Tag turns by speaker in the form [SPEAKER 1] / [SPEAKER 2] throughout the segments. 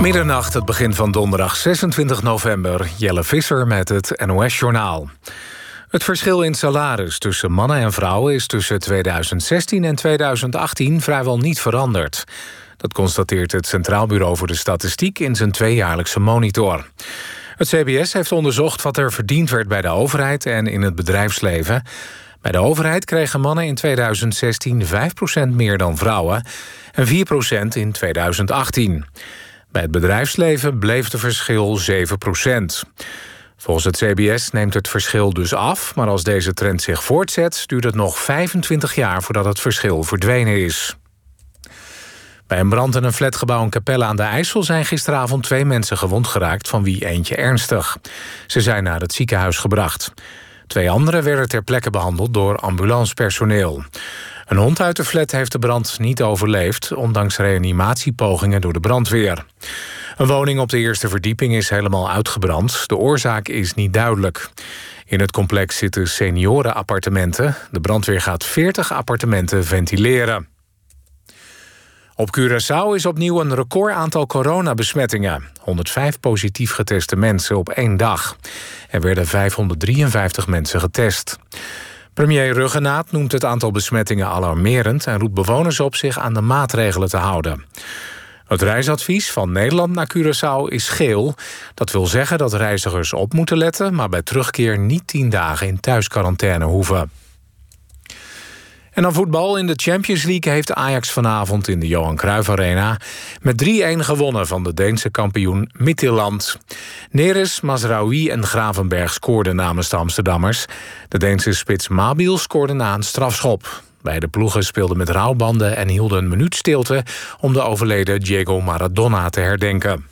[SPEAKER 1] Middernacht, het begin van donderdag 26 november. Jelle Visser met het NOS-journaal. Het verschil in salaris tussen mannen en vrouwen... is tussen 2016 en 2018 vrijwel niet veranderd. Dat constateert het Centraal Bureau voor de Statistiek... in zijn tweejaarlijkse monitor. Het CBS heeft onderzocht wat er verdiend werd bij de overheid... en in het bedrijfsleven. Bij de overheid kregen mannen in 2016 5% meer dan vrouwen... en 4% in 2018. Bij het bedrijfsleven bleef de verschil 7% Volgens het CBS neemt het verschil dus af, maar als deze trend zich voortzet, duurt het nog 25 jaar voordat het verschil verdwenen is. Bij een brand in een flatgebouw in Capelle aan de IJssel zijn gisteravond twee mensen gewond geraakt, van wie eentje ernstig. Ze zijn naar het ziekenhuis gebracht. Twee anderen werden ter plekke behandeld door ambulancepersoneel. Een hond uit de flat heeft de brand niet overleefd... ondanks reanimatiepogingen door de brandweer. Een woning op de eerste verdieping is helemaal uitgebrand. De oorzaak is niet duidelijk. In het complex zitten seniorenappartementen. De brandweer gaat 40 appartementen ventileren. Op Curaçao is opnieuw een record aantal coronabesmettingen. 105 positief geteste mensen op één dag. Er werden 553 mensen getest. Premier Ruggenaat noemt het aantal besmettingen alarmerend... en roept bewoners op zich aan de maatregelen te houden. Het reisadvies van Nederland naar Curaçao is geel. Dat wil zeggen dat reizigers op moeten letten... maar bij terugkeer niet tien dagen in thuisquarantaine hoeven. En dan voetbal. In de Champions League heeft Ajax vanavond in de Johan Cruijff Arena... met 3-1 gewonnen van de Deense kampioen Midtjylland. Neres, Mazraoui en Gravenberg scoorden namens de Amsterdammers. De Deense spits Mabiel scoorde na een strafschop. Beide ploegen speelden met rouwbanden en hielden een minuut stilte... om de overleden Diego Maradona te herdenken.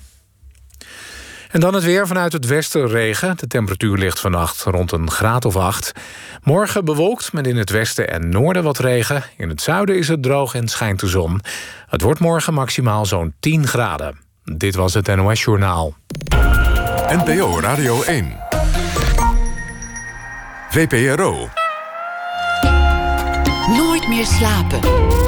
[SPEAKER 1] En dan het weer vanuit het westen regen. De temperatuur ligt vannacht rond een graad of acht. Morgen bewolkt met in het westen en noorden wat regen. In het zuiden is het droog en schijnt de zon. Het wordt morgen maximaal zo'n 10 graden. Dit was het NOS Journaal.
[SPEAKER 2] NPO Radio 1. VPRO.
[SPEAKER 3] Nooit meer slapen.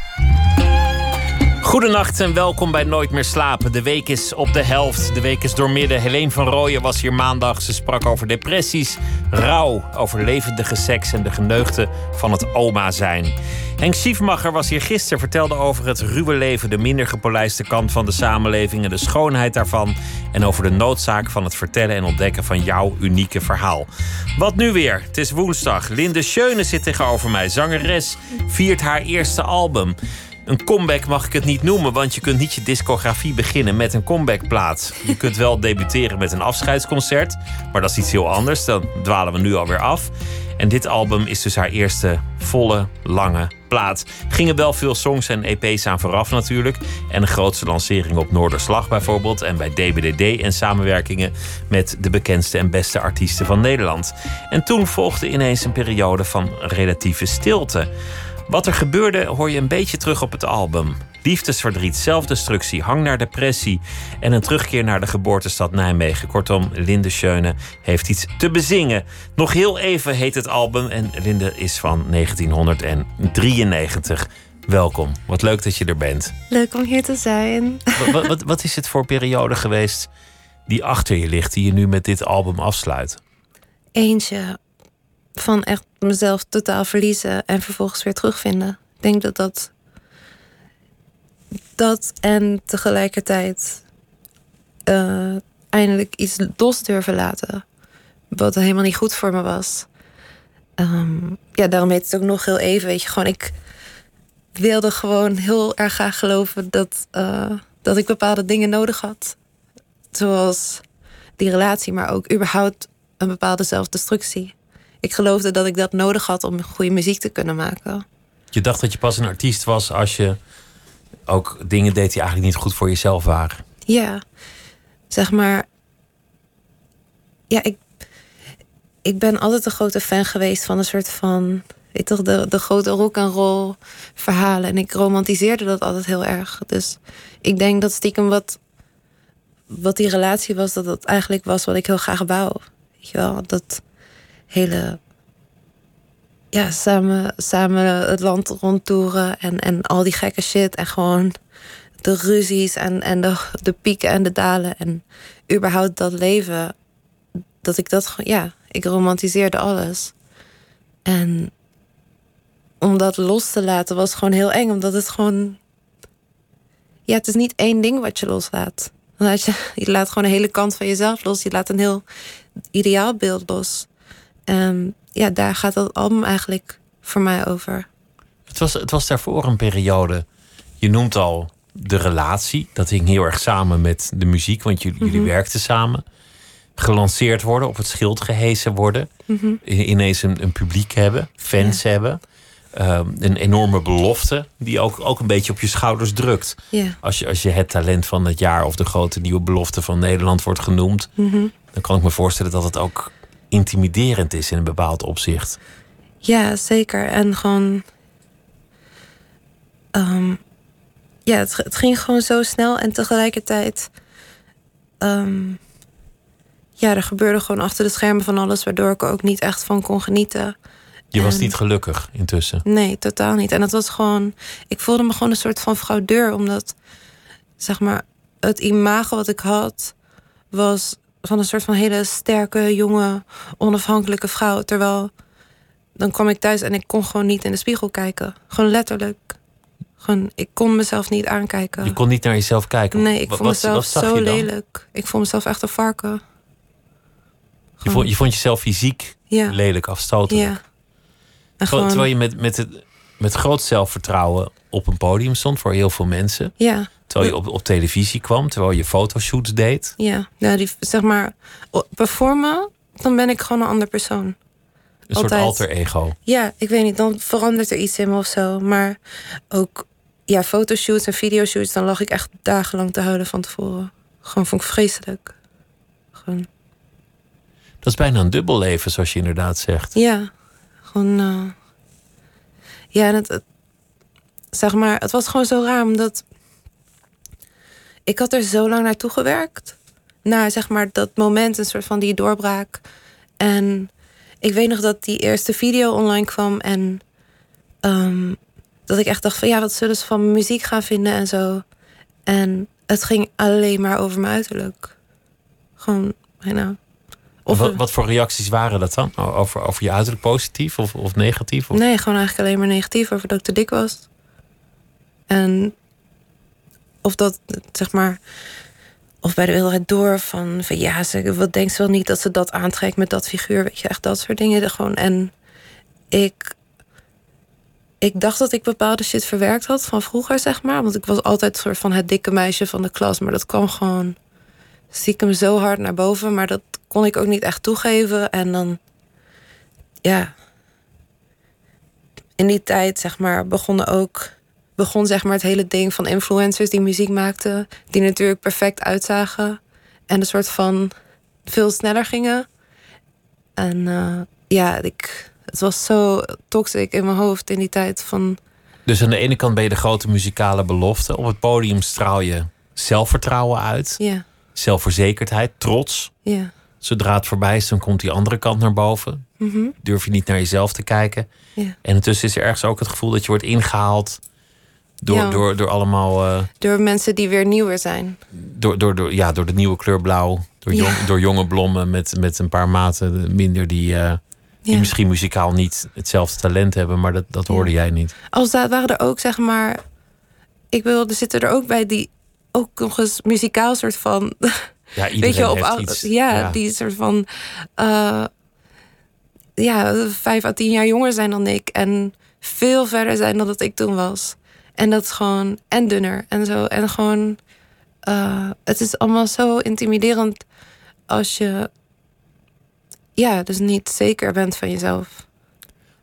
[SPEAKER 4] Goedenacht en welkom bij Nooit meer slapen. De week is op de helft. De week is doormidden. Helene van Rooyen was hier maandag. Ze sprak over depressies, rouw, over levendige seks en de geneugten van het oma zijn. Henk Schiefmacher was hier gisteren, vertelde over het ruwe leven, de minder gepolijste kant van de samenleving en de schoonheid daarvan. En over de noodzaak van het vertellen en ontdekken van jouw unieke verhaal. Wat nu weer? Het is woensdag. Linde Schöne zit tegenover mij. Zangeres viert haar eerste album. Een comeback mag ik het niet noemen, want je kunt niet je discografie beginnen met een comebackplaat. Je kunt wel debuteren met een afscheidsconcert, maar dat is iets heel anders. Dan dwalen we nu alweer af. En dit album is dus haar eerste volle, lange plaat. Gingen wel veel songs en EP's aan vooraf natuurlijk. En een grootste lancering op Noorderslag bijvoorbeeld. En bij DBDD en samenwerkingen met de bekendste en beste artiesten van Nederland. En toen volgde ineens een periode van relatieve stilte. Wat er gebeurde hoor je een beetje terug op het album. Liefdesverdriet, zelfdestructie, hang naar depressie en een terugkeer naar de geboortestad Nijmegen. Kortom, Linde Schöne heeft iets te bezingen. Nog heel even heet het album en Linde is van 1993. Welkom, wat leuk dat je er bent.
[SPEAKER 5] Leuk om hier te zijn.
[SPEAKER 4] Wat, wat, wat is het voor periode geweest die achter je ligt, die je nu met dit album afsluit?
[SPEAKER 5] Eentje van echt mezelf totaal verliezen en vervolgens weer terugvinden. Ik denk dat dat. Dat en tegelijkertijd uh, eindelijk iets los durven laten. Wat helemaal niet goed voor me was. Um, ja, daarom heet het ook nog heel even. Weet je, gewoon ik wilde gewoon heel erg graag geloven dat, uh, dat ik bepaalde dingen nodig had. Zoals die relatie, maar ook überhaupt een bepaalde zelfdestructie ik geloofde dat ik dat nodig had om goede muziek te kunnen maken.
[SPEAKER 4] Je dacht dat je pas een artiest was als je ook dingen deed die eigenlijk niet goed voor jezelf waren.
[SPEAKER 5] Ja, zeg maar. Ja, ik, ik ben altijd een grote fan geweest van een soort van. Weet toch, de, de grote rock en roll verhalen. En ik romantiseerde dat altijd heel erg. Dus ik denk dat stiekem wat, wat die relatie was, dat dat eigenlijk was wat ik heel graag wou. Weet je wel, dat hele ja, samen, samen het land rondtoeren en, en al die gekke shit. En gewoon de ruzies en, en de, de pieken en de dalen. En überhaupt dat leven. Dat ik dat ja, ik romantiseerde alles. En om dat los te laten was gewoon heel eng, omdat het gewoon. Ja, het is niet één ding wat je loslaat. Je, je laat gewoon een hele kant van jezelf los. Je laat een heel ideaalbeeld los. En ja, daar gaat dat album eigenlijk voor mij over.
[SPEAKER 4] Het was, het was daarvoor een periode. Je noemt al de relatie. Dat hing heel erg samen met de muziek, want jullie, jullie werkten samen. Gelanceerd worden, op het schild gehezen worden. Ineens een, een publiek hebben, fans hebben. Ehm, een enorme belofte die ook, ook een beetje op je schouders drukt.
[SPEAKER 5] Ja.
[SPEAKER 4] Als, je, als je het talent van het jaar of de grote nieuwe belofte van Nederland wordt genoemd, dan kan ik me voorstellen dat het ook intimiderend is in een bepaald opzicht.
[SPEAKER 5] Ja, zeker. En gewoon. ehm, ja, het, het ging gewoon zo snel en tegelijkertijd. ehm, ja, er gebeurde gewoon achter de schermen van alles, waardoor ik er ook niet echt van kon genieten.
[SPEAKER 4] Je was niet gelukkig intussen.
[SPEAKER 5] Nee, totaal niet. En het was gewoon. Ik voelde me gewoon een soort van fraudeur, omdat zeg maar het imago wat ik had was van een soort van hele sterke, jonge, onafhankelijke vrouw. Terwijl dan kwam ik thuis en ik kon gewoon niet in de spiegel kijken. Gewoon letterlijk. Gewoon, ik kon mezelf niet aankijken.
[SPEAKER 4] Je kon niet naar jezelf kijken.
[SPEAKER 5] Nee, ik
[SPEAKER 4] Wat-
[SPEAKER 5] vond mezelf zo lelijk. Ik vond mezelf echt een varken.
[SPEAKER 4] Je vond, je vond jezelf fysiek
[SPEAKER 5] Ja.
[SPEAKER 4] lelijk, afstotelijk.
[SPEAKER 5] Ja. En
[SPEAKER 4] Terwijl,
[SPEAKER 5] gewoon,
[SPEAKER 4] terwijl je met, met, het, met groot zelfvertrouwen op een podium stond voor heel veel mensen.
[SPEAKER 5] ja.
[SPEAKER 4] Terwijl je op, op televisie kwam, terwijl je fotoshoots deed.
[SPEAKER 5] Ja, nou, die, zeg maar, performen, dan ben ik gewoon een ander persoon.
[SPEAKER 4] Een
[SPEAKER 5] Altijd.
[SPEAKER 4] soort alter ego.
[SPEAKER 5] Ja, ik weet niet, dan verandert er iets in me of zo. Maar ook, ja, fotoshoots en videoshoots, dan lag ik echt dagenlang te huilen van tevoren. Gewoon vond ik vreselijk. Gewoon,
[SPEAKER 4] Dat is bijna een dubbel leven, zoals je inderdaad zegt.
[SPEAKER 5] ja, gewoon, eh, ja, en het, het- zeg maar, het was gewoon zo raar, omdat ik had er zo lang naartoe gewerkt. Naar, zeg maar, dat moment, een soort van die doorbraak. En ik weet nog dat die eerste video online kwam en ehm, dat ik echt dacht van ja, wat zullen ze van muziek gaan vinden en zo. En het ging alleen maar over mijn uiterlijk. Gewoon, bijna. Of
[SPEAKER 4] wat, wat voor reacties waren dat dan? Over, over je uiterlijk positief of, of negatief? Of?
[SPEAKER 5] Nee, gewoon eigenlijk alleen maar negatief over dat ik te dik was. En of dat, zeg maar, of bij de wilderheid door van, van ja, ze, wat denkt ze wel niet dat ze dat aantrekt met dat figuur, weet je, echt dat soort dingen. Gewoon. En ik, ik dacht dat ik bepaalde shit verwerkt had van vroeger, zeg maar. Want ik was altijd soort van het dikke meisje van de klas, maar dat kwam gewoon stiekem zo hard naar boven, maar dat kon ik ook niet echt toegeven. En dan, ja, in die tijd, zeg maar, begonnen ook, begon zeg maar het hele ding van influencers die muziek maakten, die natuurlijk perfect uitzagen en een soort van veel sneller gingen. En eh, ja, ik, het was zo toxic in mijn hoofd in die tijd van,
[SPEAKER 4] Dus aan de ene kant ben je de grote muzikale belofte. Op het podium straal je zelfvertrouwen uit.
[SPEAKER 5] ja,
[SPEAKER 4] Zelfverzekerdheid, trots.
[SPEAKER 5] ja,
[SPEAKER 4] Zodra het voorbij is, dan komt die andere kant naar boven.
[SPEAKER 5] mhm,
[SPEAKER 4] Durf je niet naar jezelf te kijken.
[SPEAKER 5] ja.
[SPEAKER 4] En intussen is er ergens ook het gevoel dat je wordt ingehaald door,
[SPEAKER 5] Ja.
[SPEAKER 4] door, door allemaal. eh,
[SPEAKER 5] Door mensen die weer nieuwer zijn.
[SPEAKER 4] door, door, door, ja, door de nieuwe kleur blauw. Door,
[SPEAKER 5] Ja.
[SPEAKER 4] jong, door jonge blommen met, met een paar maten minder die, eh, die
[SPEAKER 5] Ja.
[SPEAKER 4] misschien muzikaal niet hetzelfde talent hebben, maar dat, dat hoorde jij niet.
[SPEAKER 5] Als dat waren er ook, zeg maar. Ik wil, er zitten er ook bij die ook nog eens muzikaal soort van.
[SPEAKER 4] Ja, iedereen
[SPEAKER 5] weet je, op
[SPEAKER 4] iets.
[SPEAKER 5] ja, die soort van. eh, ja, vijf à tien jaar jonger zijn dan ik. En veel verder zijn dan dat ik toen was. En dat is gewoon. En dunner en zo. En gewoon. eh, het is allemaal zo intimiderend als je. Ja, dus niet zeker bent van jezelf.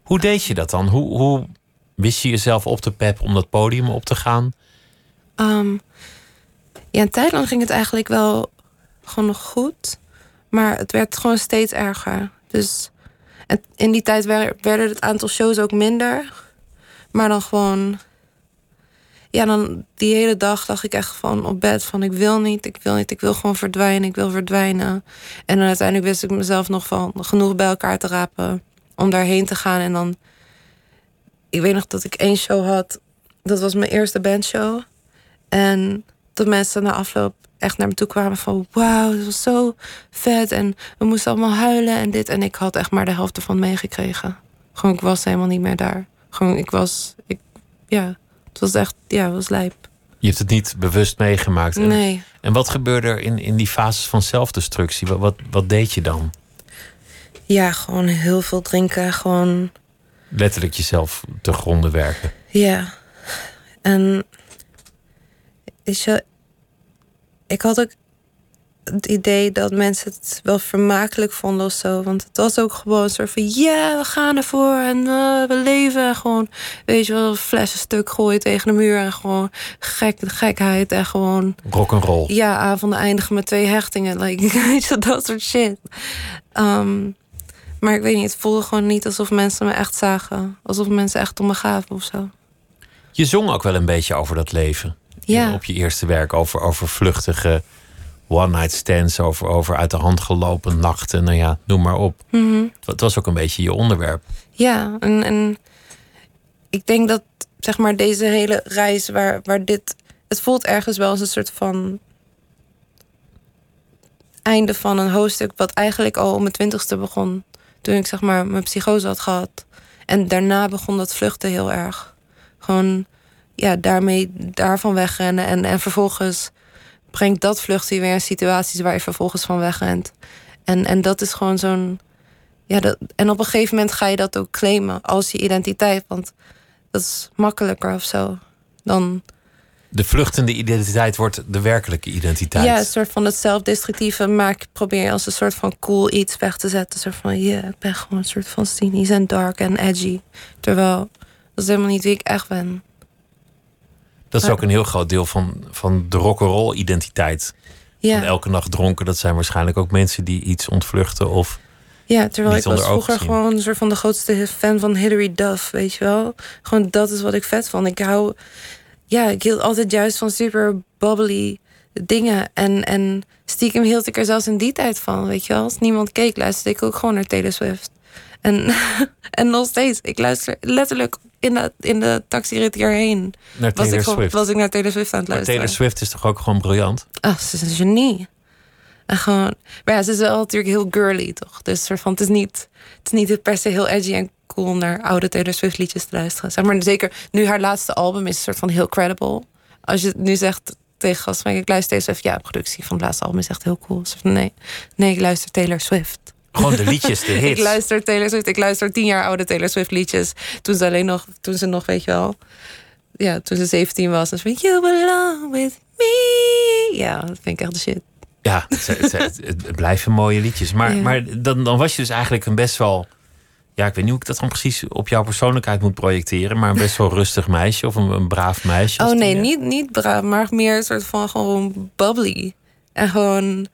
[SPEAKER 4] Hoe deed je dat dan? Hoe, hoe wist je jezelf op te pep om dat podium op te gaan?
[SPEAKER 5] Ehm, ja, een tijd lang ging het eigenlijk wel gewoon nog goed. Maar het werd gewoon steeds erger. Dus in die tijd wer- werden het aantal shows ook minder. Maar dan gewoon... Ja, dan die hele dag lag ik echt van op bed van... ik wil niet, ik wil niet, ik wil gewoon verdwijnen, ik wil verdwijnen. En dan uiteindelijk wist ik mezelf nog van genoeg bij elkaar te rapen... om daarheen te gaan en dan ik weet nog dat ik één show had. Dat was mijn eerste bandshow. En dat mensen na afloop echt naar me toe kwamen van... wauw, dat was zo vet. En we moesten allemaal huilen en dit. En ik had echt maar de helft ervan meegekregen. Gewoon, ik was helemaal niet meer daar. Gewoon, ik was... Ik, ja, het was echt... Ja, het was lijp.
[SPEAKER 4] Je hebt het niet bewust meegemaakt. En,
[SPEAKER 5] Nee.
[SPEAKER 4] en wat gebeurde er in, in die fases van zelfdestructie? Wat, wat, wat deed je dan?
[SPEAKER 5] Ja, gewoon heel veel drinken. Gewoon...
[SPEAKER 4] Letterlijk jezelf te gronden werken.
[SPEAKER 5] Ja. En weet je, ik had ook het idee dat mensen het wel vermakelijk vonden of zo. Want het was ook gewoon een soort van, ja, we gaan ervoor en eh, we leven. En gewoon, weet je wel, flessen stuk gooien tegen de muur. En gewoon gek, gekheid en gewoon...
[SPEAKER 4] Rock and roll.
[SPEAKER 5] Ja, avonden eindigen met twee hechtingen. Like, weet je, dat soort shit. Ehm, maar ik weet niet, het voelde gewoon niet alsof mensen me echt zagen. Alsof mensen echt om me gaven of zo.
[SPEAKER 4] Je zong ook wel een beetje over dat leven.
[SPEAKER 5] Ja.
[SPEAKER 4] Op je eerste werk. Over, over vluchtige one-night stands. Over, over uit de hand gelopen nachten. Nou ja, noem maar op.
[SPEAKER 5] Mhm.
[SPEAKER 4] Het was ook een beetje je onderwerp.
[SPEAKER 5] Ja, en, en ik denk dat zeg maar deze hele reis waar, waar dit. Het voelt ergens wel als een soort van einde van een hoofdstuk wat eigenlijk al om mijn twintigste begon. Toen ik zeg maar mijn psychose had gehad. En daarna begon dat vluchten heel erg. Gewoon ja, daarmee daarvan wegrennen. En, en vervolgens brengt dat vluchten je weer in situaties waar je vervolgens van wegrent. En, en dat is gewoon zo'n. Ja, dat, en op een gegeven moment ga je dat ook claimen als je identiteit. Want dat is makkelijker of zo. Dan
[SPEAKER 4] De vluchtende identiteit wordt de werkelijke identiteit.
[SPEAKER 5] ja, een soort van het zelfdestructieve maak, probeer je als een soort van cool iets weg te zetten. Een soort van, ja, ik ben gewoon een soort van cynisch en dark en edgy. Terwijl, dat is helemaal niet wie ik echt ben.
[SPEAKER 4] Dat is ook een heel groot deel van, van de rock'n'roll identiteit.
[SPEAKER 5] Ja,
[SPEAKER 4] Van elke nacht dronken, dat zijn waarschijnlijk ook mensen die iets ontvluchten. Of
[SPEAKER 5] ja terwijl ik was vroeger gewoon een soort van de grootste fan van Hilary Duff, weet je wel. Gewoon dat is wat ik vet vond. Ik hou, ja, ik hield altijd juist van super bubbly dingen. En, en stiekem hield ik er zelfs in die tijd van, weet je wel. Als niemand keek, luisterde ik ook gewoon naar Taylor Swift. En, en nog steeds, ik luister letterlijk in de, in de taxirit hierheen.
[SPEAKER 4] naar
[SPEAKER 5] Was ik, gewoon, was ik naar Taylor Swift aan het
[SPEAKER 4] maar
[SPEAKER 5] luisteren.
[SPEAKER 4] Taylor Swift is toch ook gewoon briljant?
[SPEAKER 5] Ah, ze is een genie. En gewoon, maar ja, ze is wel natuurlijk heel girly, toch? Dus soort van, het is niet, het is niet per se heel edgy en cool om naar oude Taylor Swift liedjes te luisteren. Zeg maar zeker nu haar laatste album is een soort van heel credible. Als je het nu zegt tegen gasten, ik luister Taylor Swift, ja, de productie van het laatste album is echt heel cool. Nee, nee, ik luister Taylor Swift.
[SPEAKER 4] Gewoon de liedjes, de
[SPEAKER 5] Ik
[SPEAKER 4] hits.
[SPEAKER 5] luister Taylor Swift. Ik luister tien jaar oude Taylor Swift liedjes. Toen ze alleen nog, toen ze nog, weet je wel. Ja, toen ze 17 was. Dan van You belong with me. Ja, dat vind ik echt de shit.
[SPEAKER 4] Ja, het, het, het, het blijven mooie liedjes. Maar,
[SPEAKER 5] Ja.
[SPEAKER 4] maar dan, dan was je dus eigenlijk een best wel... Ja, ik weet niet hoe ik dat dan precies op jouw persoonlijkheid moet projecteren. Maar een best wel rustig meisje of een, een braaf meisje.
[SPEAKER 5] Oh nee, niet, niet braaf, maar meer een soort van gewoon bubbly. En gewoon.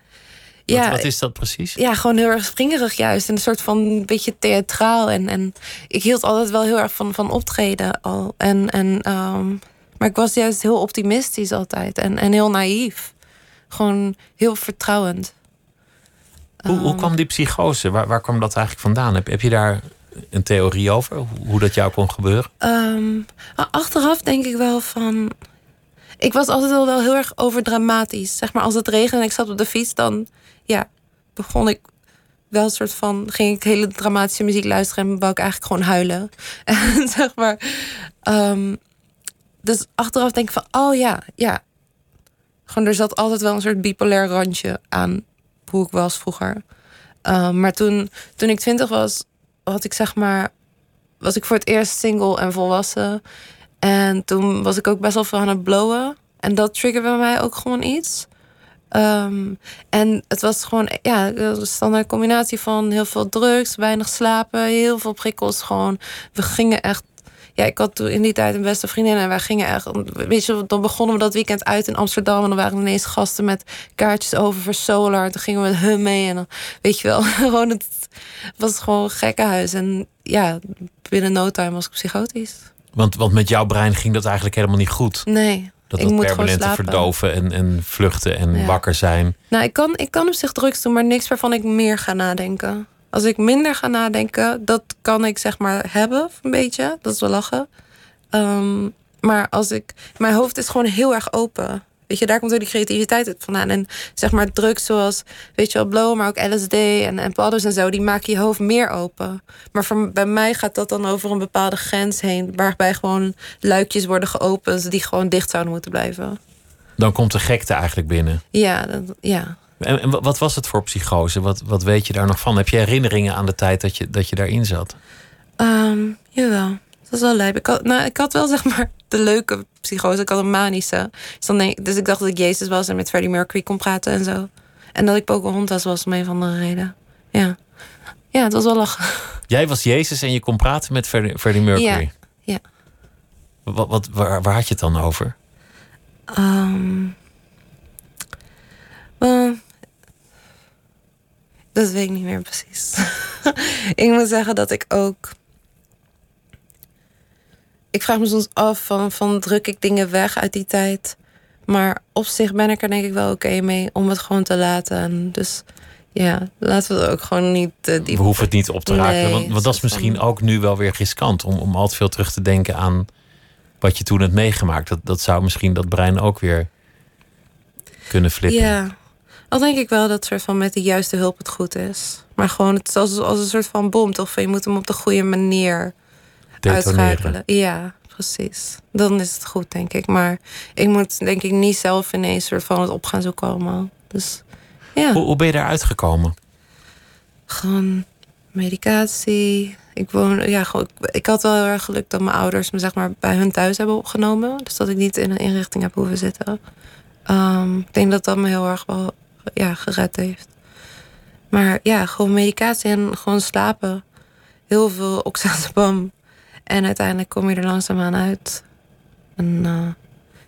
[SPEAKER 5] Ja,
[SPEAKER 4] Wat, wat is dat precies?
[SPEAKER 5] ja, gewoon heel erg springerig juist. En een soort van een beetje theatraal. En, en ik hield altijd wel heel erg van, van optreden al. En, en, ehm, maar ik was juist heel optimistisch altijd. En, en heel naïef. Gewoon heel vertrouwend.
[SPEAKER 4] Hoe, hoe kwam die psychose? Waar, waar kwam dat eigenlijk vandaan? Heb, heb je daar een theorie over? Hoe, dat jou kon gebeuren?
[SPEAKER 5] Ehm, maar achteraf denk ik wel van. Ik was altijd wel, wel heel erg overdramatisch. Zeg maar, als het regende en ik zat op de fiets, dan begon ik wel een soort van. ging ik hele dramatische muziek luisteren en wou ik eigenlijk gewoon huilen. En zeg maar. ehm, dus achteraf denk ik van, oh ja, ja. Gewoon, er zat altijd wel een soort bipolair randje aan hoe ik was vroeger. Ehm, maar toen, toen ik twintig was, had ik zeg maar was ik voor het eerst single en volwassen. En toen was ik ook best wel veel aan het blowen. En dat triggerde bij mij ook gewoon iets. Ehm, en het was gewoon ja, een standaard combinatie van heel veel drugs, weinig slapen, heel veel prikkels. Gewoon, we gingen echt. Ja, ik had toen in die tijd een beste vriendin en wij gingen echt. Weet je, dan begonnen we dat weekend uit in Amsterdam. En dan waren er ineens gasten met kaartjes over voor Solar. En toen gingen we met hun mee. En dan, weet je wel, gewoon het was gewoon gekkenhuis. En ja, binnen no time was ik psychotisch.
[SPEAKER 4] Want, want met jouw brein ging dat eigenlijk helemaal niet goed.
[SPEAKER 5] Nee,
[SPEAKER 4] Dat,
[SPEAKER 5] ik
[SPEAKER 4] dat permanente verdoven en, en vluchten en
[SPEAKER 5] Ja.
[SPEAKER 4] wakker zijn.
[SPEAKER 5] Nou, ik kan, ik kan op zich drugs doen, maar niks waarvan ik meer ga nadenken. Als ik minder ga nadenken, dat kan ik zeg maar hebben, een beetje. Dat is wel lachen. Ehm, maar als ik. Mijn hoofd is gewoon heel erg open. Weet je, daar komt ook die creativiteit vandaan. En zeg maar drugs zoals, weet je wel, blow, maar ook LSD en, en padders en zo, die maken je hoofd meer open. Maar voor, bij mij gaat dat dan over een bepaalde grens heen, waarbij gewoon luikjes worden geopend die gewoon dicht zouden moeten blijven.
[SPEAKER 4] Dan komt de gekte eigenlijk binnen.
[SPEAKER 5] Ja, dat, ja.
[SPEAKER 4] En, en wat was het voor psychose? Wat, wat weet je daar nog van? Heb je herinneringen aan de tijd dat je, dat je daarin zat?
[SPEAKER 5] Um, jawel, dat is wel lijp. Ik had, nou, ik had wel zeg maar de leuke psychose. Ik had een manische. Dus, dan denk, dus ik dacht dat ik Jezus was en met Freddie Mercury kon praten en zo. En dat ik Pocahontas was om een van de reden. Ja. Ja, het was wel lachen.
[SPEAKER 4] Jij was Jezus en je kon praten met Freddie, Freddie Mercury?
[SPEAKER 5] Ja. ja.
[SPEAKER 4] Wat, wat, waar, waar had je het dan over?
[SPEAKER 5] Um, uh, dat weet ik niet meer precies. ik moet zeggen dat ik ook ik vraag me soms af van, van druk ik dingen weg uit die tijd. Maar op zich ben ik er denk ik wel oké mee om het gewoon te laten. En dus ja, laten we het ook gewoon niet uh,
[SPEAKER 4] We hoeven het niet op te raken. want, want dat is misschien ook nu wel weer riskant. Om, om al te veel terug te denken aan wat je toen hebt meegemaakt. Dat, dat zou misschien dat brein ook weer kunnen flippen.
[SPEAKER 5] Ja, al denk ik wel dat soort van met de juiste hulp het goed is. Maar gewoon het is als, als een soort van bom. Toch je moet hem op de goede manier uitschakelen. Ja, precies. Dan is het goed, denk ik. Maar ik moet denk ik niet zelf ineens soort van het op gaan zoeken allemaal. Dus ja.
[SPEAKER 4] Hoe, hoe ben je daaruit gekomen?
[SPEAKER 5] Gewoon medicatie. Ik woon, ja, gewoon, ik had wel heel erg geluk dat mijn ouders me zeg maar bij hun thuis hebben opgenomen. Dus dat ik niet in een inrichting heb hoeven zitten. Um, ik denk dat dat me heel erg wel ja, gered heeft. Maar ja, gewoon medicatie en gewoon slapen. Heel veel oxazepam. En uiteindelijk kom je er langzaamaan uit. En uh,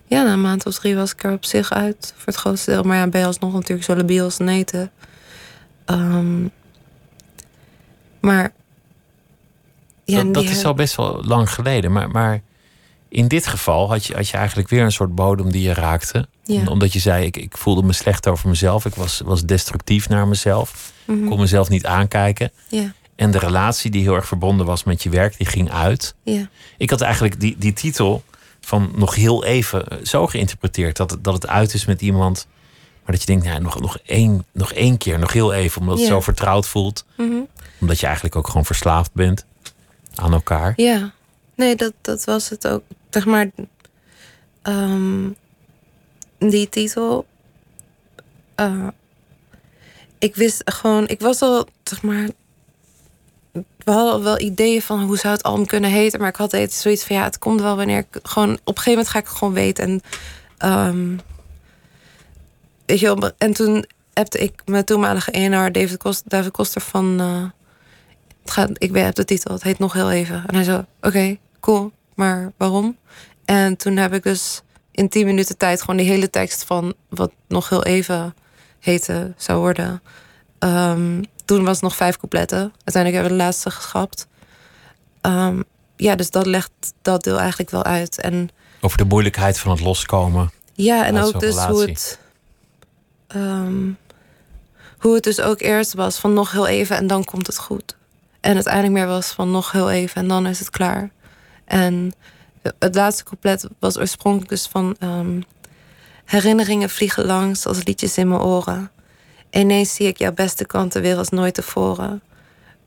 [SPEAKER 5] ja, na een maand of drie was ik er op zich uit. Voor het grootste deel. Maar ja, ben je alsnog natuurlijk zo labiel als een eten. Um, maar...
[SPEAKER 4] Ja, dat, dat is al best wel lang geleden. Maar, maar in dit geval had je, had je eigenlijk weer een soort bodem die je raakte. Ja. Omdat je zei, ik, ik voelde me slecht over mezelf. Ik was, was destructief naar mezelf. Mm -hmm. kon mezelf niet aankijken.
[SPEAKER 5] Ja.
[SPEAKER 4] En de relatie die heel erg verbonden was met je werk, die ging uit.
[SPEAKER 5] Ja.
[SPEAKER 4] Ik had eigenlijk die, die titel van nog heel even zo geïnterpreteerd dat het, dat het uit is met iemand. Maar dat je denkt, nou, nog, nog, één, nog één keer, nog heel even, omdat het
[SPEAKER 5] Ja.
[SPEAKER 4] zo vertrouwd voelt.
[SPEAKER 5] Mhm.
[SPEAKER 4] Omdat je eigenlijk ook gewoon verslaafd bent aan elkaar.
[SPEAKER 5] Ja, nee, dat, dat was het ook. Zeg maar, ehm, die titel. eh, ik wist gewoon, ik was al, zeg maar. We hadden wel ideeën van hoe zou het album kunnen heten. Maar ik had het zoiets van ja, het komt wel wanneer ik gewoon. Op een gegeven moment ga ik het gewoon weten. En, ehm, weet je wel, en toen hebte ik mijn toenmalige ENR David, Koster, David Koster van. eh, het gaat, ik weet de titel, het heet nog heel even. En hij zo, oké, cool, maar waarom? En toen heb ik dus in 10 minuten tijd gewoon die hele tekst van wat nog heel even heette zou worden. Ehm, toen was het nog vijf coupletten. Uiteindelijk hebben we de laatste geschrapt. Ehm, ja, dus dat legt dat deel eigenlijk wel uit. En
[SPEAKER 4] Over de moeilijkheid van het loskomen.
[SPEAKER 5] ja, en ook dus hoe het. ehm, hoe het dus ook eerst was van nog heel even en dan komt het goed. En uiteindelijk meer was van nog heel even en dan is het klaar. En het laatste couplet was oorspronkelijk dus van... ehm, herinneringen vliegen langs als liedjes in mijn oren. Ineens zie ik jouw beste kanten weer als nooit tevoren.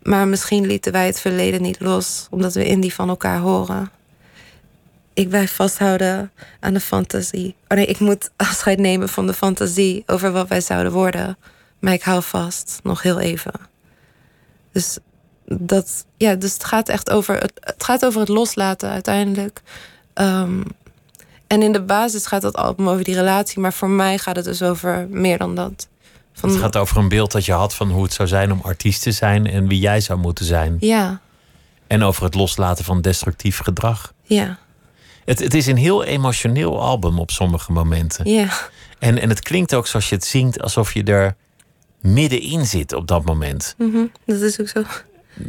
[SPEAKER 5] Maar misschien lieten wij het verleden niet los... omdat we in die van elkaar horen. Ik blijf vasthouden aan de fantasie. Oh nee, ik moet afscheid nemen van de fantasie... over wat wij zouden worden. Maar ik hou vast, nog heel even. Dus dat, ja, dus het gaat echt over het, het gaat over het loslaten uiteindelijk. Ehm, en in de basis gaat dat album over die relatie, maar voor mij gaat het dus over meer dan dat. Van,
[SPEAKER 4] Het gaat over een beeld dat je had van hoe het zou zijn om artiest te zijn en wie jij zou moeten zijn.
[SPEAKER 5] Ja,
[SPEAKER 4] En over het loslaten van destructief gedrag.
[SPEAKER 5] ja,
[SPEAKER 4] Het, het is een heel emotioneel album op sommige momenten.
[SPEAKER 5] ja,
[SPEAKER 4] En, en het klinkt ook zoals je het zingt alsof je er middenin zit op dat moment.
[SPEAKER 5] mhm, dat is ook zo.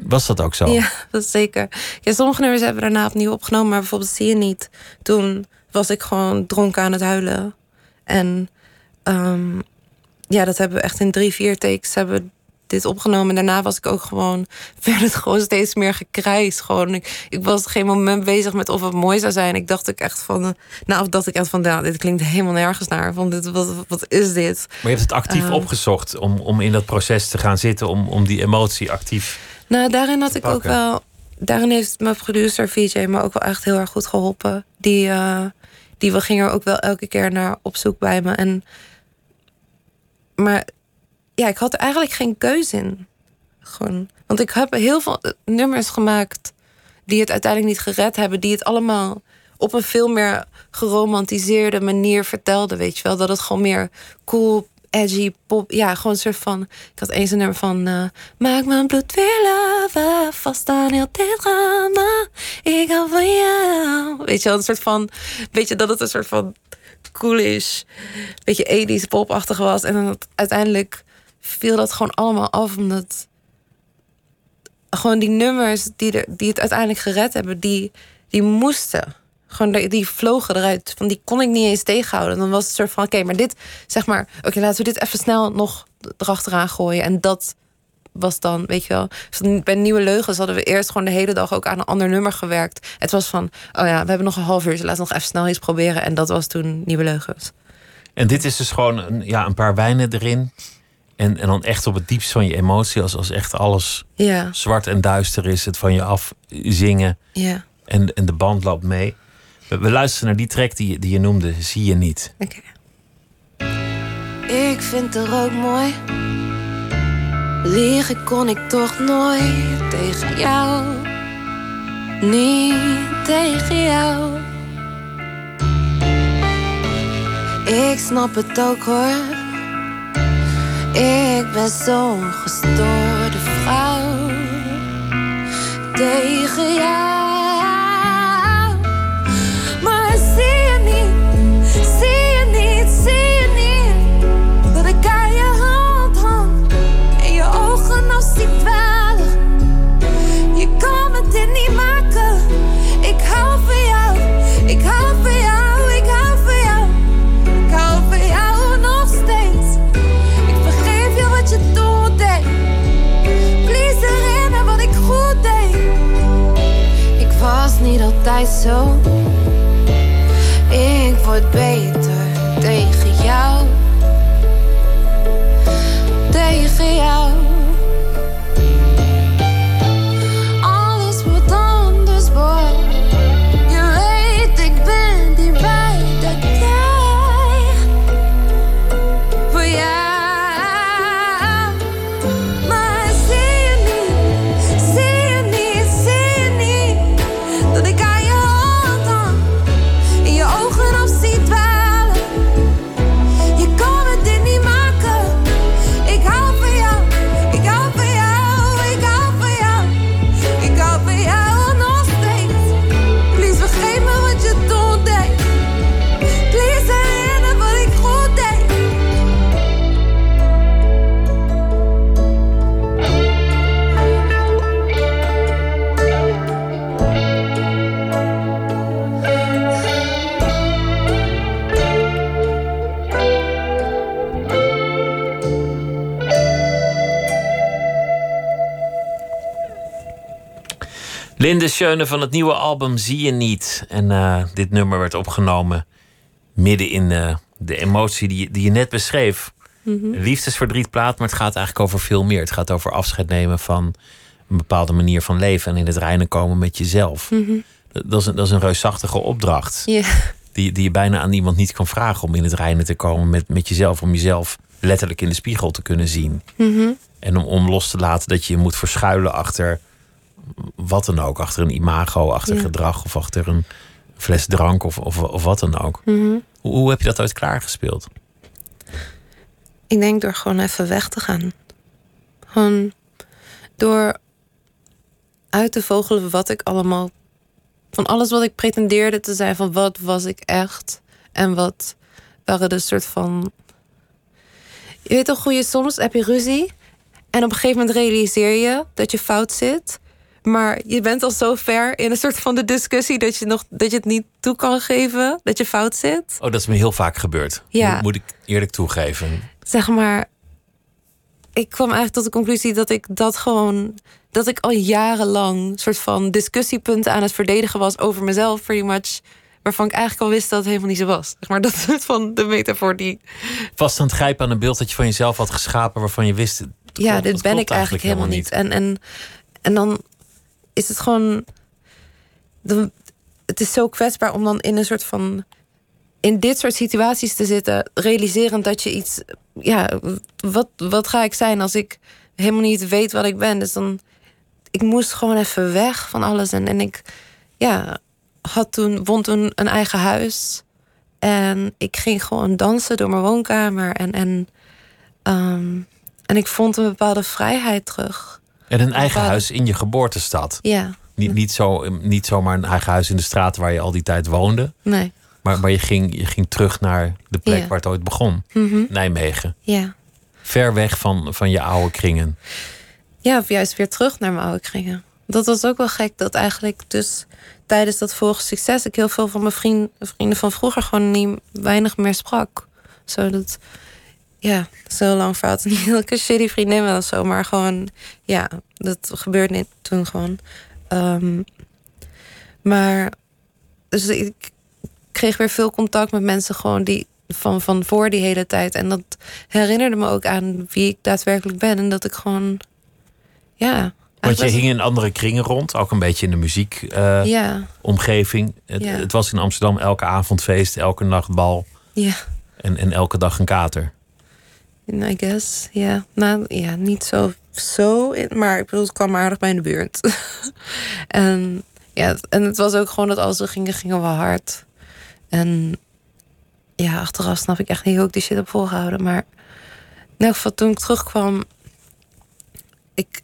[SPEAKER 4] Was dat ook zo?
[SPEAKER 5] Ja, dat zeker. Ja, sommige nummers hebben we daarna opnieuw opgenomen, maar bijvoorbeeld zie je niet. Toen was ik gewoon dronken aan het huilen. En ehm, ja, dat hebben we echt in drie, vier takes hebben we dit opgenomen. En daarna was ik ook gewoon verder gewoon steeds meer gekrijs. Gewoon, ik, ik was geen moment bezig met of het mooi zou zijn. Ik dacht ik echt van, nou, of dacht ik echt van, nou, dit klinkt helemaal nergens naar. Van, dit, wat, wat is dit?
[SPEAKER 4] Maar je hebt het actief
[SPEAKER 5] Ehm.
[SPEAKER 4] opgezocht om, om in dat proces te gaan zitten, om, om die emotie actief.
[SPEAKER 5] Nou, daarin had ik ook wel. Daarin heeft mijn producer VJ me ook wel echt heel erg goed geholpen. Die, eh, die we gingen er ook wel elke keer naar op zoek bij me. En, maar ja, ik had eigenlijk geen keuze in. Gewoon. Want ik heb heel veel eh, nummers gemaakt die het uiteindelijk niet gered hebben. Die het allemaal op een veel meer geromantiseerde manier vertelden. Weet je wel, dat het gewoon meer cool, edgy, pop. Ja, gewoon een soort van. Ik had eens een nummer van. eh, Maak mijn bloed weer lava, vast aan heel drama. Ik hou van jou. Weet je wel, een soort van. Weet je dat het een soort van coolish, beetje 80s popachtig was. En dan uiteindelijk viel dat gewoon allemaal af, omdat gewoon die nummers die, er, die het uiteindelijk gered hebben, die, die moesten. Gewoon die, die vlogen eruit. Van die kon ik niet eens tegenhouden. Dan was het soort van: oké, maar dit, zeg maar, oké, laten we dit even snel nog erachteraan gooien. En dat was dan, weet je wel. Dus bij Nieuwe Leugens hadden we eerst gewoon de hele dag ook aan een ander nummer gewerkt. Het was van: oh ja, we hebben nog een half uur, dus laten we nog even snel iets proberen. En dat was toen Nieuwe Leugens.
[SPEAKER 4] En dit is dus gewoon een, ja, een paar wijnen erin. En, en dan echt op het diepst van je emotie, als, als echt alles
[SPEAKER 5] Ja,
[SPEAKER 4] zwart en duister is, het van je af zingen
[SPEAKER 5] ja,
[SPEAKER 4] en, en de band loopt mee. We, we luisteren naar die track die, je- die je noemde, Zie je niet.
[SPEAKER 5] oké. Ik vind er ook mooi. Liegen kon ik toch nooit tegen jou. Niet tegen jou. Ik snap het ook hoor. Ik ben zo'n gestoorde vrouw. Tegen jou. Altijd zo. Ik word beter tegen jou. Tegen jou.
[SPEAKER 4] Linde Schöne van het nieuwe album Zie je niet. En eh, dit nummer werd opgenomen midden in eh, de emotie die, je- die je net beschreef. Een Liefdesverdrietplaat, maar het gaat eigenlijk over veel meer. Het gaat over afscheid nemen van een bepaalde manier van leven en in het reinen komen met jezelf. Dat, dat is een, dat is een reusachtige opdracht. Die, die je bijna aan iemand niet kan vragen om in het reinen te komen met, met jezelf. Om jezelf letterlijk in de spiegel te kunnen zien. En om, om los te laten dat je je moet verschuilen achter wat dan ook. Achter een imago, achter
[SPEAKER 5] Ja.
[SPEAKER 4] gedrag of achter een fles drank of, of, of wat dan ook. Hoe, hoe heb je dat ooit klaargespeeld?
[SPEAKER 5] Ik denk door gewoon even weg te gaan. Gewoon door uit te vogelen wat ik allemaal. Van alles wat ik pretendeerde te zijn, van wat was ik echt en wat waren de soort van. Je weet toch hoe je soms heb je ruzie en op een gegeven moment realiseer je dat je fout zit. Maar je bent al zo ver in een soort van de discussie dat je, nog, dat je het niet toe kan geven dat je fout zit.
[SPEAKER 4] Oh, dat is me heel vaak gebeurd.
[SPEAKER 5] Ja.
[SPEAKER 4] Moet, moet ik eerlijk toegeven.
[SPEAKER 5] zeg maar. ik kwam eigenlijk tot de conclusie dat ik dat gewoon. dat ik al jarenlang soort van discussiepunten aan het verdedigen was over mezelf, pretty much. Waarvan ik eigenlijk al wist dat het helemaal niet zo was. Zeg maar dat is van de metafoor die.
[SPEAKER 4] Vast aan het grijpen aan een beeld dat je van jezelf had geschapen waarvan je wist.
[SPEAKER 5] ja, dit
[SPEAKER 4] dat
[SPEAKER 5] ben ik eigenlijk helemaal niet. En, en, en dan is het gewoon. Het is zo kwetsbaar om dan in een soort van. in dit soort situaties te zitten, realiserend dat je iets. Ja, wat, wat ga ik zijn als ik helemaal niet weet wat ik ben? Dus dan. Ik moest gewoon even weg van alles. En, en ik. Ja, had toen, won toen een eigen huis. En ik ging gewoon dansen door mijn woonkamer. En, en, ehm, en ik vond een bepaalde vrijheid terug.
[SPEAKER 4] En een eigen huis in je geboortestad.
[SPEAKER 5] Ja,
[SPEAKER 4] Niet, niet, zo, niet zomaar een eigen huis in de straat waar je al die tijd woonde.
[SPEAKER 5] nee.
[SPEAKER 4] Maar, maar je, ging, je ging terug naar de plek
[SPEAKER 5] Ja.
[SPEAKER 4] waar het ooit begon.
[SPEAKER 5] Mhm.
[SPEAKER 4] Nijmegen.
[SPEAKER 5] Ja.
[SPEAKER 4] Ver weg van, van je oude kringen.
[SPEAKER 5] ja, of juist weer terug naar mijn oude kringen. Dat was ook wel gek, dat eigenlijk dus tijdens dat volgende succes... ik heel veel van mijn vriend, vrienden van vroeger gewoon niet weinig meer sprak. Zodat, ja, zo lang verhaal. Het niet dat ik een shitty vriendin ben of zo, maar gewoon, ja, dat gebeurde niet toen gewoon. Ehm, maar, dus ik kreeg weer veel contact met mensen gewoon die van, van voor die hele tijd. En dat herinnerde me ook aan wie ik daadwerkelijk ben. En dat ik gewoon, ja.
[SPEAKER 4] Want je hing in andere kringen rond. Ook een beetje in de muziekomgeving.
[SPEAKER 5] was- Ja,
[SPEAKER 4] het,
[SPEAKER 5] Ja.
[SPEAKER 4] het was in Amsterdam elke avond feest, elke nacht bal.
[SPEAKER 5] ja.
[SPEAKER 4] En, en elke dag een kater.
[SPEAKER 5] I guess, ja. Nou, ja, niet zo, zo in, maar ik bedoel, het kwam aardig bij in de buurt. en ja, en het was ook gewoon dat als we gingen, gingen we hard. En ja, achteraf snap ik echt niet hoe ik die shit heb volgehouden. Maar in elk geval, toen ik terugkwam, ik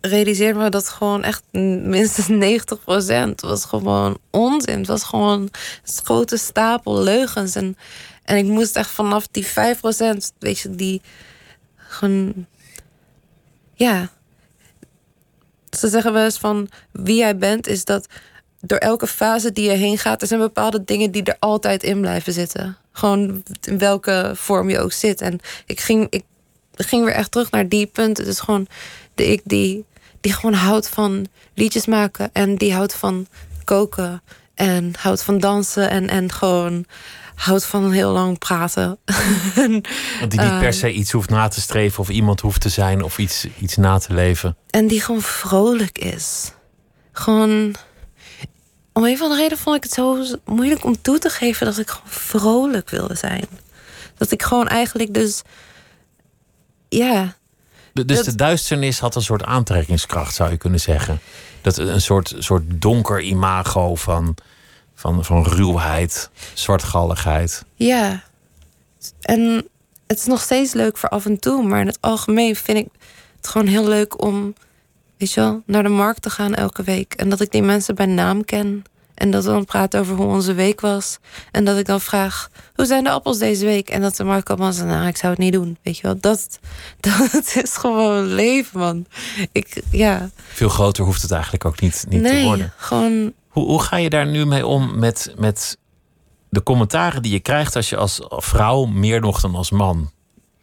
[SPEAKER 5] realiseerde me dat gewoon echt minstens 90% was gewoon onzin. Het was gewoon een grote stapel leugens. En, en ik moest echt vanaf die 5%, weet je, die gewoon. Ja. Ze zeggen wel eens van wie jij bent, is dat door elke fase die je heen gaat, er zijn bepaalde dingen die er altijd in blijven zitten. Gewoon in welke vorm je ook zit. En ik ging, ik ging weer echt terug naar die punten. Dus gewoon de ik die, die gewoon houdt van liedjes maken en die houdt van koken en houdt van dansen en, en gewoon houdt van heel lang praten. En-
[SPEAKER 4] die niet per
[SPEAKER 5] Ehm.
[SPEAKER 4] se iets hoeft na te streven of iemand hoeft te zijn of iets, iets na te leven.
[SPEAKER 5] En die gewoon vrolijk is. Gewoon. Om een van de reden vond ik het zo moeilijk om toe te geven dat ik gewoon vrolijk wilde zijn. Dat ik gewoon eigenlijk dus. Ja,
[SPEAKER 4] De- Dus
[SPEAKER 5] Dat-
[SPEAKER 4] de duisternis had een soort aantrekkingskracht, zou je kunnen zeggen. Dat een soort, soort donker imago van, van, van ruwheid, zwartgalligheid.
[SPEAKER 5] ja. En het is nog steeds leuk voor af en toe, maar in het algemeen vind ik het gewoon heel leuk om, weet je wel, naar de markt te gaan elke week. En dat ik die mensen bij naam ken. En dat we dan praten over hoe onze week was. En dat ik dan vraag, hoe zijn de appels deze week? En dat de Mark allemaal zegt, nou, ik zou het niet doen. Weet je wel, dat, dat is gewoon leven, man. Ik, ja,
[SPEAKER 4] Veel groter hoeft het eigenlijk ook niet, niet te
[SPEAKER 5] nee,
[SPEAKER 4] worden.
[SPEAKER 5] gewoon,
[SPEAKER 4] Hoe, hoe ga je daar nu mee om met, met de commentaren die je krijgt als je als vrouw, meer nog dan als man,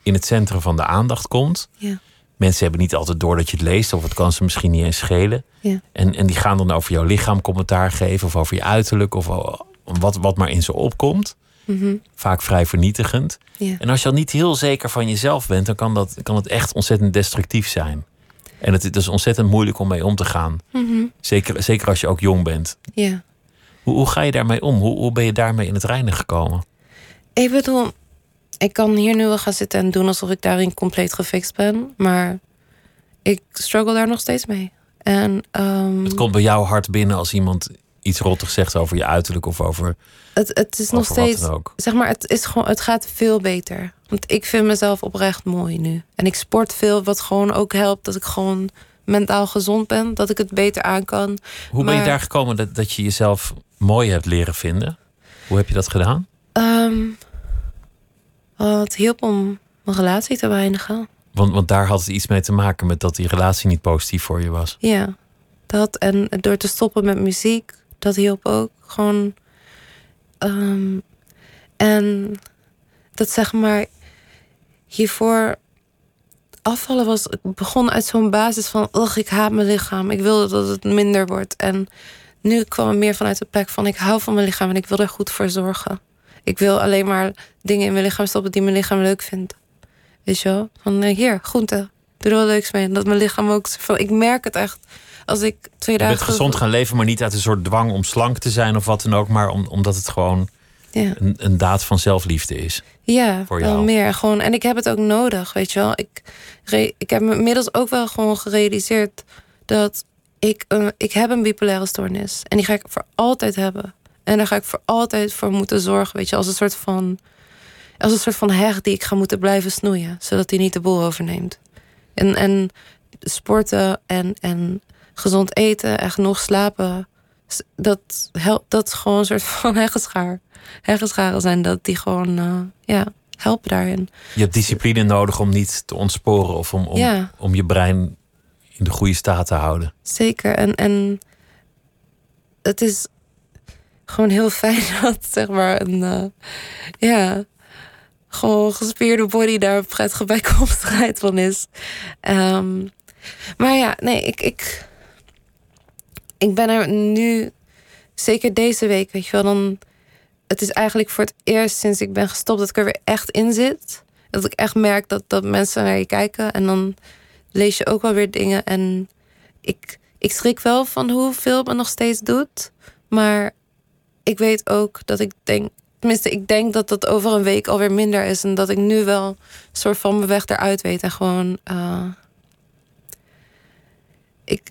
[SPEAKER 4] in het centrum van de aandacht komt?
[SPEAKER 5] ja,
[SPEAKER 4] Mensen hebben niet altijd door dat je het leest, of het kan ze misschien niet eens schelen.
[SPEAKER 5] ja,
[SPEAKER 4] En, en die gaan dan over jouw lichaam commentaar geven, of over je uiterlijk, of o- wat, wat maar in ze opkomt.
[SPEAKER 5] mhm,
[SPEAKER 4] Vaak vrij vernietigend.
[SPEAKER 5] ja.
[SPEAKER 4] En als je al niet heel zeker van jezelf bent, dan kan, dat, kan het echt ontzettend destructief zijn. En het, het is ontzettend moeilijk om mee om te gaan.
[SPEAKER 5] mhm,
[SPEAKER 4] Zeker, zeker als je ook jong bent.
[SPEAKER 5] ja.
[SPEAKER 4] Hoe, hoe ga je daarmee om? Hoe, hoe ben je daarmee in het reinen gekomen?
[SPEAKER 5] Ik bedoel, ik kan hier nu wel gaan zitten en doen alsof ik daarin compleet gefixt ben. Maar ik struggle daar nog steeds mee. En ehm,
[SPEAKER 4] Het komt bij jou hard binnen als iemand iets rottig zegt over je uiterlijk of over,
[SPEAKER 5] het, het is nog steeds, zeg maar, het, is gewoon, het gaat veel beter. Want ik vind mezelf oprecht mooi nu. En ik sport veel, wat gewoon ook helpt dat ik gewoon mentaal gezond ben. Dat ik het beter aan kan.
[SPEAKER 4] Hoe ben je daar gekomen dat, dat je jezelf mooi hebt leren vinden? Hoe heb je dat gedaan?
[SPEAKER 5] Ehm, wel, het hielp om mijn relatie te beëindigen.
[SPEAKER 4] Want, want daar had het iets mee te maken met dat die relatie niet positief voor je was.
[SPEAKER 5] Ja, dat. En door te stoppen met muziek, dat hielp ook. Gewoon. ehm, en dat zeg maar. Hiervoor afvallen was, ik begon uit zo'n basis van, ugh, ik haat mijn lichaam. Ik wilde dat het minder wordt. En nu kwam het meer vanuit de plek van, ik hou van mijn lichaam en ik wil er goed voor zorgen. Ik wil alleen maar dingen in mijn lichaam stoppen die mijn lichaam leuk vindt. Weet je wel? Van hier, groente. Doe er wel leuks mee. En dat mijn lichaam ook. Van, ik merk het echt. Als ik twee
[SPEAKER 4] Je
[SPEAKER 5] dagen.
[SPEAKER 4] bent gezond gaan leven, maar niet uit een soort dwang om slank te zijn of wat dan ook, maar om, omdat het gewoon
[SPEAKER 5] Ja,
[SPEAKER 4] een, een daad van zelfliefde is.
[SPEAKER 5] Ja
[SPEAKER 4] Voor
[SPEAKER 5] wel meer. Gewoon, en ik heb het ook nodig, weet je wel. Ik, re- ik heb me inmiddels ook wel gewoon gerealiseerd dat ik, een ik heb een bipolaire stoornis. En die ga ik voor altijd hebben. En daar ga ik voor altijd voor moeten zorgen, weet je, als een soort van. Als een soort van heg die ik ga moeten blijven snoeien, zodat hij niet de boel overneemt. En, en sporten en, en gezond eten en genoeg slapen, dat, helpt, dat is gewoon een soort van heggenschaar. Heggenscharen zijn dat die gewoon eh, ja, helpen daarin.
[SPEAKER 4] Je hebt discipline nodig om niet te ontsporen of om, om,
[SPEAKER 5] Ja.
[SPEAKER 4] om je brein in de goede staat te houden.
[SPEAKER 5] Zeker. En, en het is gewoon heel fijn dat zeg maar een eh, ja, gewoon gespierde body daar een prettige bijkomstigheid van is. Ehm, maar ja, nee, ik, ik, ik ben er nu, zeker deze week, weet je wel, dan. Het is eigenlijk voor het eerst sinds ik ben gestopt dat ik er weer echt in zit. Dat ik echt merk dat, dat mensen naar je kijken. En dan lees je ook wel weer dingen. En ik, ik schrik wel van hoeveel het me nog steeds doet. Maar ik weet ook dat ik denk. Tenminste, ik denk dat dat over een week alweer minder is. En dat ik nu wel een soort van mijn weg eruit weet. En gewoon. eh, ik.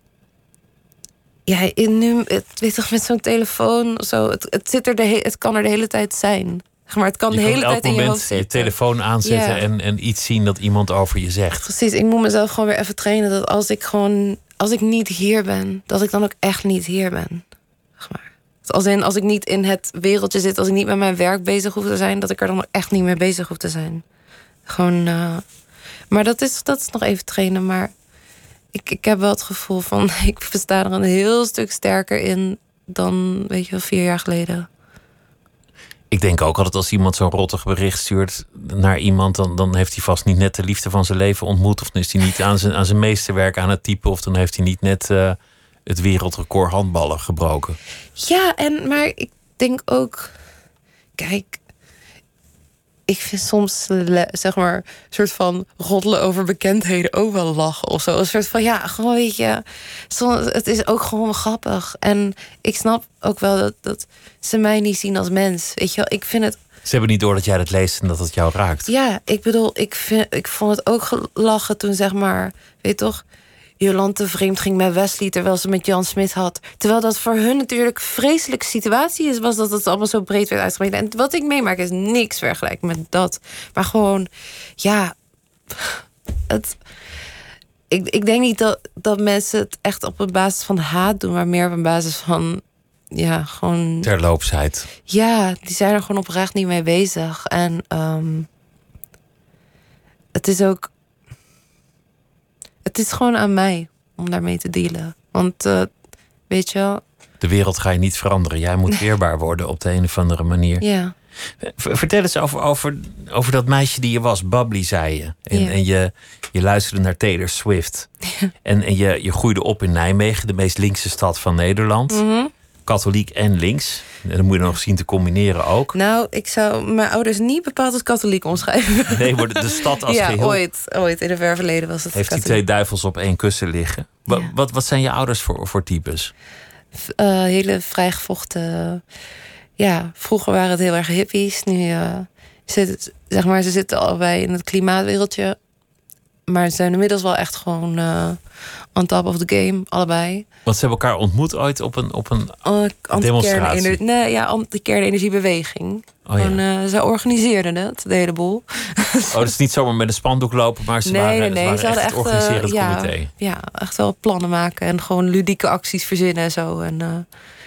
[SPEAKER 5] Ja, in nu. Het, weet toch, met zo'n telefoon of zo. Het, het, zit er de he- het kan er de hele tijd zijn. Maar het kan
[SPEAKER 4] Je
[SPEAKER 5] de hele tijd in je
[SPEAKER 4] je, telefoon aanzetten
[SPEAKER 5] Ja.
[SPEAKER 4] en, en iets zien dat iemand over je zegt.
[SPEAKER 5] Precies, ik moet mezelf gewoon weer even trainen dat als ik gewoon, als ik niet hier ben, dat ik dan ook echt niet hier ben. Zeg maar. Als, in, als ik niet in het wereldje zit, als ik niet met mijn werk bezig hoef te zijn, dat ik er dan ook echt niet mee bezig hoef te zijn. Gewoon, eh, maar dat is, dat is nog even trainen. Maar ik, ik heb wel het gevoel van, ik sta er een heel stuk sterker in dan, weet je wel, vier jaar geleden.
[SPEAKER 4] Ik denk ook altijd als iemand zo'n rottig bericht stuurt naar iemand, dan, dan heeft hij vast niet net de liefde van zijn leven ontmoet. Of dan is hij niet aan zijn, aan zijn meesterwerk aan het typen. Of dan heeft hij niet net eh, het wereldrecord handballen gebroken.
[SPEAKER 5] Ja, en maar ik denk ook, kijk, ik vind soms zeg maar een soort van roddelen over bekendheden ook wel lachen of zo. Een soort van ja, gewoon weet je, soms, het is ook gewoon grappig. En ik snap ook wel dat, dat ze mij niet zien als mens. Weet je wel, ik vind het
[SPEAKER 4] Ze hebben niet door dat jij dat leest en dat het jou raakt.
[SPEAKER 5] ja, ik bedoel, ik, vind, ik vond het ook gelachen toen zeg maar, weet je toch, Jolante vreemd ging met Wesley terwijl ze met Jan Smit had. Terwijl dat voor hun natuurlijk een vreselijke situatie is, was dat het allemaal zo breed werd uitgemeten. En wat ik meemaak is niks vergelijkt met dat. Maar gewoon, ja, het. Ik, ik denk niet dat, dat mensen het echt op een basis van haat doen, maar meer op een basis van, ja, gewoon.
[SPEAKER 4] Terloopsheid.
[SPEAKER 5] Ja, die zijn er gewoon oprecht niet mee bezig. En ehm, het is ook. Het is gewoon aan mij om daarmee te dealen. Want eh, weet je wel,
[SPEAKER 4] De wereld ga je niet veranderen. Jij moet weerbaar worden op de een of andere manier.
[SPEAKER 5] ja.
[SPEAKER 4] Vertel eens over, over, over dat meisje die je was. Bubbly, zei je. En,
[SPEAKER 5] Ja.
[SPEAKER 4] en je, je luisterde naar Taylor Swift. En, en je, je groeide op in Nijmegen, de meest linkse stad van Nederland.
[SPEAKER 5] Mhm.
[SPEAKER 4] Katholiek en links. En dat moet je nog zien te combineren ook.
[SPEAKER 5] Nou, ik zou mijn ouders niet bepaald als katholiek omschrijven.
[SPEAKER 4] Nee, maar de, stad als
[SPEAKER 5] ja,
[SPEAKER 4] geheel
[SPEAKER 5] ooit, ooit. In de ver verleden was het
[SPEAKER 4] heeft die twee duivels op één kussen liggen.
[SPEAKER 5] Ja.
[SPEAKER 4] Wat, wat zijn je ouders voor, voor types?
[SPEAKER 5] Eh, hele vrijgevochten. Ja, vroeger waren het heel erg hippies. Nu eh, zit, zeg maar, ze zitten allebei in het klimaatwereldje. Maar ze zijn inmiddels wel echt gewoon eh on top of the game, allebei.
[SPEAKER 4] Want ze hebben elkaar ontmoet ooit op een. Op een
[SPEAKER 5] Oh,
[SPEAKER 4] Demonstratie.
[SPEAKER 5] nee, ja, anti-kernenergiebeweging.
[SPEAKER 4] Oh ja.
[SPEAKER 5] Eh, zij organiseerden het, de hele boel.
[SPEAKER 4] oh, is niet zomaar met een spandoek lopen, maar ze
[SPEAKER 5] nee,
[SPEAKER 4] waren,
[SPEAKER 5] nee,
[SPEAKER 4] ze
[SPEAKER 5] nee.
[SPEAKER 4] waren
[SPEAKER 5] Ze
[SPEAKER 4] echt
[SPEAKER 5] hadden
[SPEAKER 4] het
[SPEAKER 5] echt, eh,
[SPEAKER 4] organiserend
[SPEAKER 5] ja,
[SPEAKER 4] comité.
[SPEAKER 5] ja, echt wel plannen maken en gewoon ludieke acties verzinnen en zo. En eh,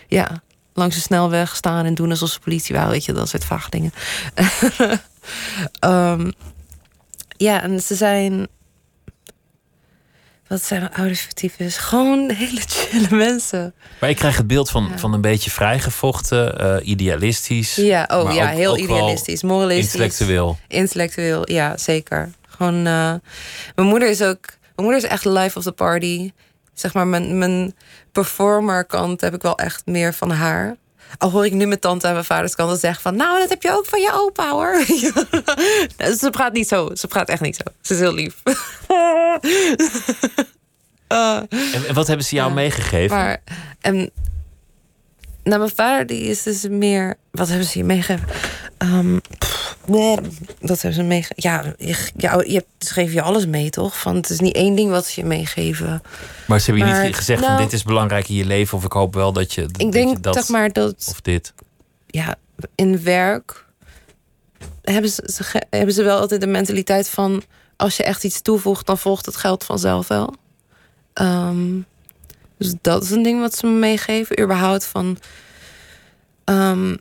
[SPEAKER 5] ja, langs de snelweg staan en doen alsof ze politie waren, weet je, dat soort vage dingen. Ehm, ja, en ze zijn. Wat zijn types? Gewoon hele chille mensen.
[SPEAKER 4] Maar ik krijg het beeld van,
[SPEAKER 5] Ja.
[SPEAKER 4] van een beetje vrijgevochten, eh, idealistisch.
[SPEAKER 5] Ja, oh
[SPEAKER 4] maar
[SPEAKER 5] ja,
[SPEAKER 4] ook-
[SPEAKER 5] heel
[SPEAKER 4] ook
[SPEAKER 5] idealistisch, moralistisch.
[SPEAKER 4] Intellectueel.
[SPEAKER 5] Intellectueel, ja, zeker. Gewoon, uh, mijn moeder is ook, mijn moeder is echt life of the party. Zeg maar, mijn, mijn performer kant heb ik wel echt meer van haar. Al hoor ik nu mijn tante en mijn vaders kant zeggen van... nou, dat heb je ook van je opa, hoor. ze praat niet zo. Ze praat echt niet zo. Ze is heel lief.
[SPEAKER 4] uh, en, wat hebben ze jou meegegeven?
[SPEAKER 5] Maar, en, nou, mijn vader die is dus meer... Wat hebben ze je meegegeven? Um, Nee, dat hebben ze meegegeven. Ja, je, ja, je geven je alles mee, toch? Van, het is niet één ding wat ze je meegeven.
[SPEAKER 4] Maar ze hebben je niet gezegd van nou- dit is belangrijk in je leven... of ik hoop wel dat je Ik
[SPEAKER 5] dat denk, dat, zeg maar, dat...
[SPEAKER 4] Of dit.
[SPEAKER 5] Ja, in werk hebben ze, ze, hebben ze wel altijd de mentaliteit van... als je echt iets toevoegt, dan volgt het geld vanzelf wel. Um, dus dat is een ding wat ze me meegeven. Überhaupt van... Um,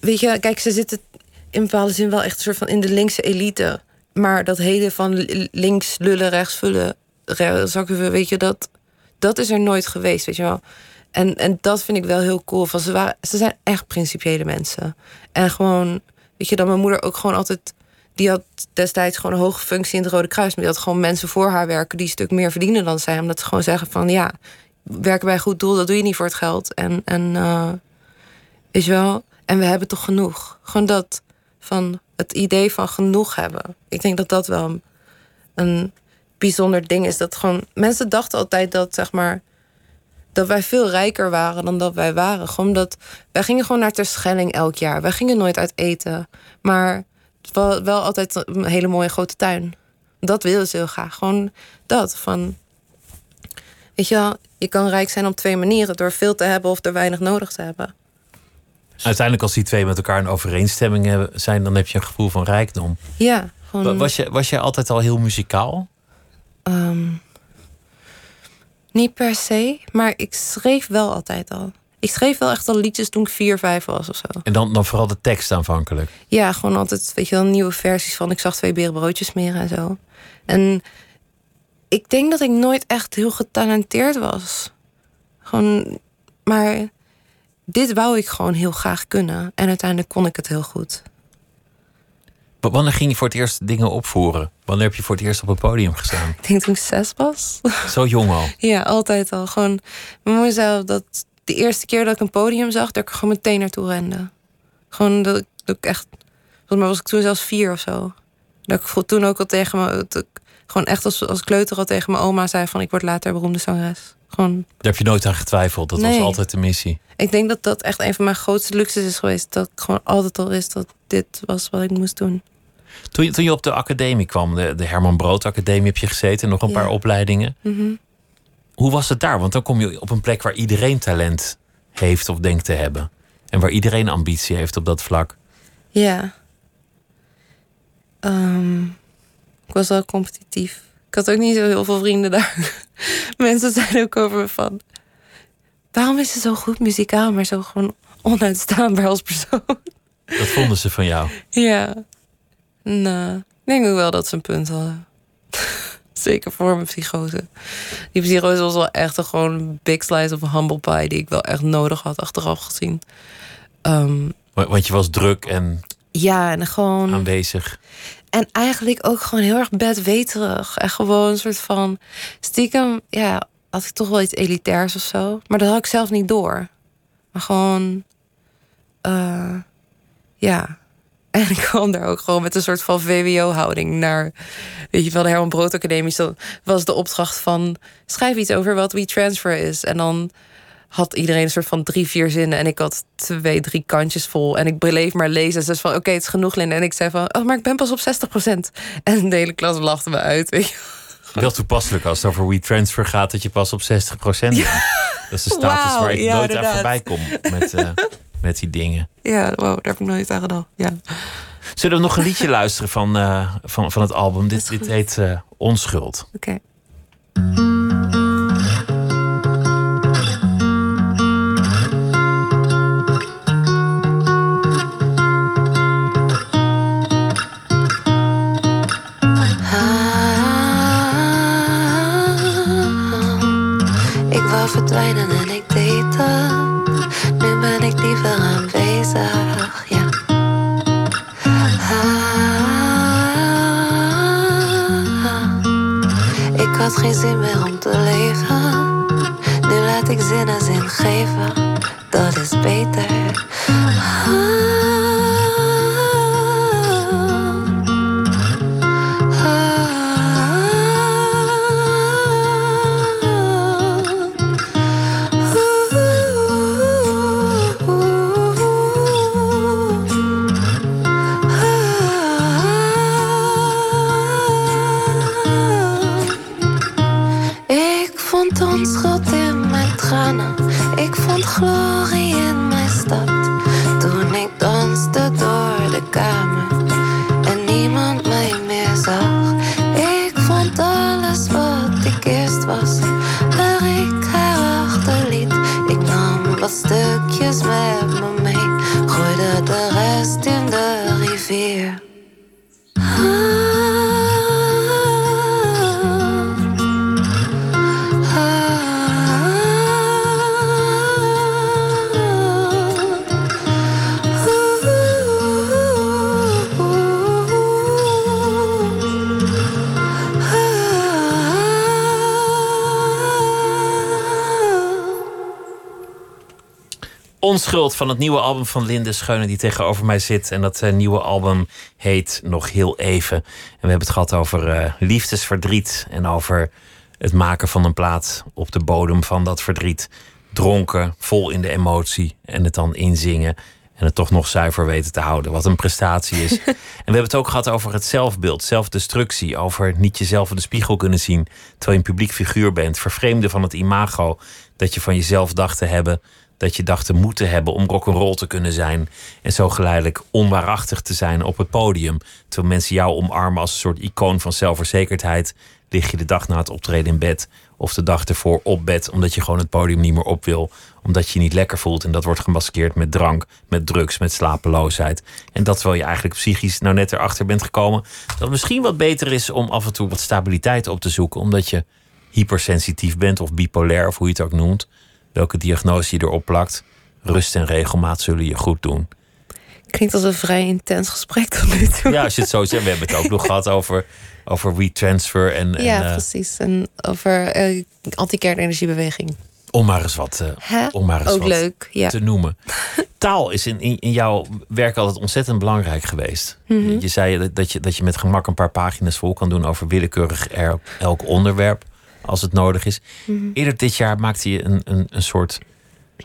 [SPEAKER 5] weet je, kijk, ze zitten in bepaalde zin wel echt een soort van in de linkse elite. Maar dat hele van links lullen, rechts vullen, zakken weet je, dat, dat is er nooit geweest, weet je wel. En, en dat vind ik wel heel cool. Van ze, waren, ze zijn echt principiële mensen. En gewoon, weet je, dat mijn moeder ook gewoon altijd. Die had destijds gewoon een hoge functie in het Rode Kruis. Maar die had gewoon mensen voor haar werken die een stuk meer verdienen dan zij. Omdat ze gewoon zeggen van ja, werken bij een goed doel, dat doe je niet voor het geld. En, en uh, weet je wel. En we hebben toch genoeg. Gewoon dat van het idee van genoeg hebben. Ik denk dat dat wel een bijzonder ding is. Dat gewoon mensen dachten altijd dat zeg maar dat wij veel rijker waren dan dat wij waren. Gewoon dat wij gingen gewoon naar Terschelling elk jaar. Wij gingen nooit uit eten, maar wel, wel altijd een hele mooie grote tuin. Dat wilden ze heel graag. Gewoon dat van weet je je kan rijk zijn op twee manieren: door veel te hebben of door weinig nodig te hebben.
[SPEAKER 4] Uiteindelijk, als die twee met elkaar in overeenstemming zijn, dan heb je een gevoel van rijkdom.
[SPEAKER 5] Ja.
[SPEAKER 4] Gewoon... Was, je, was jij altijd al heel muzikaal?
[SPEAKER 5] Ehm, niet per se, maar ik schreef wel altijd al. Ik schreef wel echt al liedjes toen ik vier, vijf was of zo.
[SPEAKER 4] En dan, dan vooral de tekst aanvankelijk?
[SPEAKER 5] Ja, gewoon altijd, weet je wel, nieuwe versies van ik zag twee berenbroodjes meer en zo. En ik denk dat ik nooit echt heel getalenteerd was. Gewoon, maar dit wou ik gewoon heel graag kunnen. En uiteindelijk kon ik het heel goed.
[SPEAKER 4] wanneer ging je voor het eerst dingen opvoeren? Wanneer heb je voor het eerst op een podium gestaan?
[SPEAKER 5] Ik denk toen ik zes was.
[SPEAKER 4] Zo jong al?
[SPEAKER 5] Ja, altijd al. Gewoon, mijn moeder zei dat de eerste keer dat ik een podium zag, dat ik er gewoon meteen naartoe rende. Gewoon dat ik, dat ik echt, volgens mij was ik toen zelfs vier of zo. Dat ik toen ook al tegen me, gewoon echt als, als kleuter al tegen mijn oma zei van ik word later beroemde zangeres. Gewoon... Daar
[SPEAKER 4] heb je nooit aan getwijfeld. Dat was altijd de missie.
[SPEAKER 5] Ik denk dat dat echt een van mijn grootste luxes is geweest. Dat ik gewoon altijd al wist dat dit was wat ik moest doen.
[SPEAKER 4] Toen je, toen je op de academie kwam, de, de Herman Brood Academie heb je gezeten, nog een paar opleidingen.
[SPEAKER 5] Mhm.
[SPEAKER 4] Hoe was het daar? Want dan kom je op een plek waar iedereen talent heeft of denkt te hebben. En waar iedereen ambitie heeft op dat vlak.
[SPEAKER 5] Ja. Um, ik was wel competitief. Ik had ook niet zo heel veel vrienden daar. Mensen zeiden ook over me van... Waarom is ze zo goed muzikaal, maar zo gewoon onuitstaanbaar als persoon?
[SPEAKER 4] Dat vonden ze van jou?
[SPEAKER 5] Ja. Nou, ik denk ook wel dat ze een punt hadden. Zeker voor mijn psychose. Die psychose was wel echt een gewoon big slice of humble pie... die ik wel echt nodig had achteraf gezien. Um,
[SPEAKER 4] Want je was druk en...
[SPEAKER 5] Ja, en gewoon...
[SPEAKER 4] Aanwezig.
[SPEAKER 5] En eigenlijk ook gewoon heel erg bedweterig. En gewoon een soort van stiekem, ja, had ik toch wel iets elitairs of zo. Maar dat had ik zelf niet door. Maar gewoon, uh, ja. En ik kwam daar ook gewoon met een soort van VWO-houding naar. Weet je wel, de Herman Brood Academie. Dat was de opdracht van schrijf iets over wat WeTransfer is. En dan had iedereen een soort van drie, vier zinnen. En ik had twee, drie kantjes vol. En ik bleef maar lezen. Dus van, oké, het is genoeg, Linda. En ik zei van, oh, maar ik ben pas op 60%. En de hele klas lachte me uit, weet je
[SPEAKER 4] Wel toepasselijk als het over WeTransfer gaat... dat je pas op 60% bent. Dat is de status waar ik nooit aan voorbij kom met, uh, met die dingen.
[SPEAKER 5] Ja, wow, daar heb ik nooit aan gedacht. Ja.
[SPEAKER 4] Zullen we nog een liedje luisteren van, uh, van, van het album? Dit, dit heet uh, Onschuld.
[SPEAKER 5] Oké.
[SPEAKER 6] verdwijnen en ik deed. Nu ben ik liever aanwezig, ja. Ah, ik had geen zin meer om te leven. Nu laat ik zin en zin geven, dat is beter. Ah. Onschuld
[SPEAKER 4] van het nieuwe album van Linde Scheunen die tegenover mij zit. En dat eh, nieuwe album heet Nog Heel Even. En we hebben het gehad over eh, liefdesverdriet en over het maken van een plaat op de bodem van dat verdriet. Dronken, vol in de emotie en het dan inzingen. En het toch nog zuiver weten te houden. Wat een prestatie is. en we hebben het ook gehad over het zelfbeeld, zelfdestructie. Over niet jezelf in de spiegel kunnen zien. Terwijl je een publiek figuur bent. Vervreemden van het imago dat je van jezelf dacht te hebben. Dat je dacht te moeten hebben om rock'n'roll te kunnen zijn. En zo geleidelijk onwaarachtig te zijn op het podium. Terwijl mensen jou omarmen als een soort icoon van zelfverzekerdheid. Lig je de dag na het optreden in bed. Of de dag ervoor op bed. Omdat je gewoon het podium niet meer op wil. Omdat je je niet lekker voelt. En dat wordt gemaskeerd met drank, met drugs, met slapeloosheid. En dat terwijl je eigenlijk psychisch nou net erachter bent gekomen. Dat het misschien wat beter is om af en toe wat stabiliteit op te zoeken. Omdat je hypersensitief bent of bipolair of hoe je het ook noemt. Welke diagnose je erop plakt. Rust en regelmaat zullen je goed doen.
[SPEAKER 5] Klinkt als een vrij intens gesprek tot nu toe.
[SPEAKER 4] Ja, als je het zo zegt. We hebben het ook nog gehad over, over retransfer. En, en,
[SPEAKER 5] Ja,
[SPEAKER 4] eh,
[SPEAKER 5] precies. En over eh anti-kernenergiebeweging.
[SPEAKER 4] om maar eens wat,
[SPEAKER 5] Hè?
[SPEAKER 4] om maar eens
[SPEAKER 5] Ook
[SPEAKER 4] wat
[SPEAKER 5] leuk, ja.
[SPEAKER 4] te noemen. Taal is in, in, in jouw werk altijd ontzettend belangrijk geweest.
[SPEAKER 5] Mhm.
[SPEAKER 4] Je zei dat- dat je, dat je met gemak een paar pagina's vol kan doen over willekeurig er- elk onderwerp. Als het nodig is.
[SPEAKER 5] Mhm.
[SPEAKER 4] Eerder dit jaar maakte je een, een, een soort